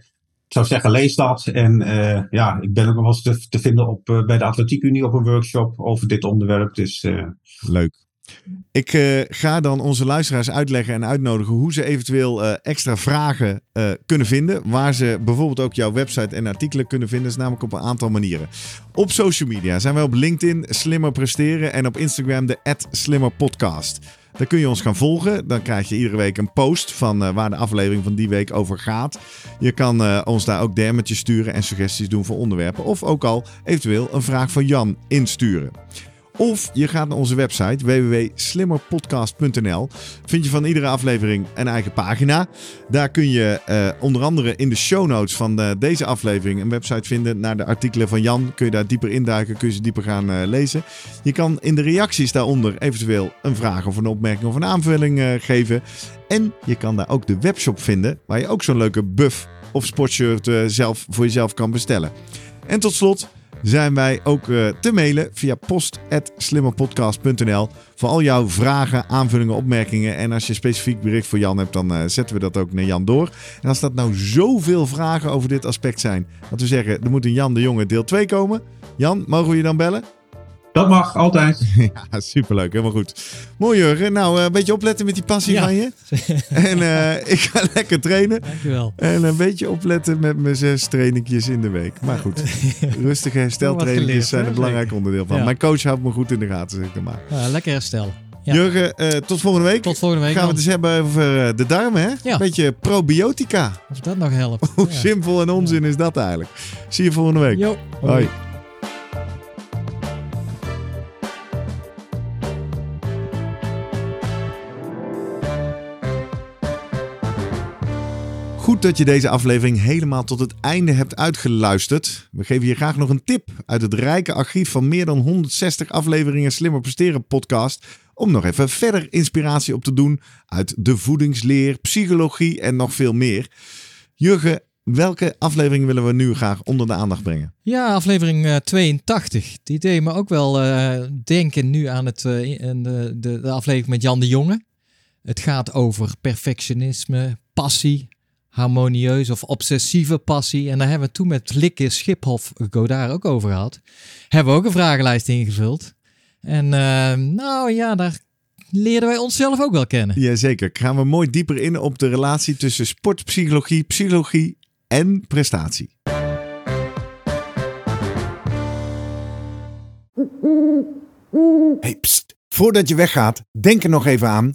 Ik zou zeggen, lees dat. En eh, ja, ik ben ook nog wel eens te, te vinden op, eh, bij de Atletiek Unie op een workshop over dit onderwerp. Dus eh, Leuk. Ik eh, ga dan onze luisteraars uitleggen en uitnodigen hoe ze eventueel eh, extra vragen eh, kunnen vinden. Waar ze bijvoorbeeld ook jouw website en artikelen kunnen vinden. Dat is namelijk op een aantal manieren. Op social media zijn wij op LinkedIn Slimmer Presteren en op Instagram de @slimmerpodcast. Daar kun je ons gaan volgen. Dan krijg je iedere week een post van eh, waar de aflevering van die week over gaat. Je kan eh, ons daar ook DM'tjes sturen en suggesties doen voor onderwerpen. Of ook al eventueel een vraag van Jan insturen. Of je gaat naar onze website www.slimmerpodcast.nl. Vind je van iedere aflevering een eigen pagina. Daar kun je eh, onder andere in de show notes van eh, deze aflevering een website vinden naar de artikelen van Jan. Kun je daar dieper induiken, kun je ze dieper gaan eh, lezen. Je kan in de reacties daaronder eventueel een vraag of een opmerking of een aanvulling geven. En je kan daar ook de webshop vinden waar je ook zo'n leuke buff of sportshirt zelf voor jezelf kan bestellen. En tot slot zijn wij ook eh, te mailen via post.slimmerpodcast.nl voor al jouw vragen, aanvullingen, opmerkingen. En als je specifiek bericht voor Jan hebt, dan eh, zetten we dat ook naar Jan door. En als dat nou zoveel vragen over dit aspect zijn, dat we zeggen, er moet een Jan de Jonge deel 2 komen. Jan, mogen we je dan bellen? Dat mag altijd. Ja, superleuk. Helemaal goed. Mooi Jurgen. Nou, eh, een beetje opletten met die passie Ja. van je. En eh, ik ga lekker trainen. Dankjewel. En een beetje opletten met mijn zes trainingjes in de week. Maar goed, rustige hersteltrainingjes zijn een belangrijk onderdeel van. Ja. Mijn coach houdt me goed in de gaten, zeg ik dan maar. Ja, lekker herstel. Ja. Jurgen, eh, tot volgende week. Tot volgende week. Gaan we het eens hebben over de darmen, hè? Ja. Beetje probiotica. Of dat nog helpt. Hoe Ja. simpel en onzin is dat eigenlijk? Zie je volgende week. Jo. Hoi. Dat je deze aflevering helemaal tot het einde hebt uitgeluisterd. We geven je graag nog een tip uit het rijke archief van meer dan 160 afleveringen Slimmer Presteren podcast. Om nog even verder inspiratie op te doen uit de voedingsleer, psychologie en nog veel meer. Jurgen, welke aflevering willen we nu graag onder de aandacht brengen? Ja, aflevering eh, 82. Die deed me ook wel eh, denken nu aan het, eh, de, de, de aflevering met Jan de Jonge. Het gaat over perfectionisme, passie, harmonieus of obsessieve passie. En daar hebben we toen met Likke Schiphoff Godard ook over gehad. Hebben we ook een vragenlijst ingevuld. En eh, nou ja, daar leerden wij onszelf ook wel kennen. Jazeker. Gaan we mooi dieper in op de relatie tussen sportpsychologie, psychologie en prestatie. Hey, pst. Voordat je weggaat, denk er nog even aan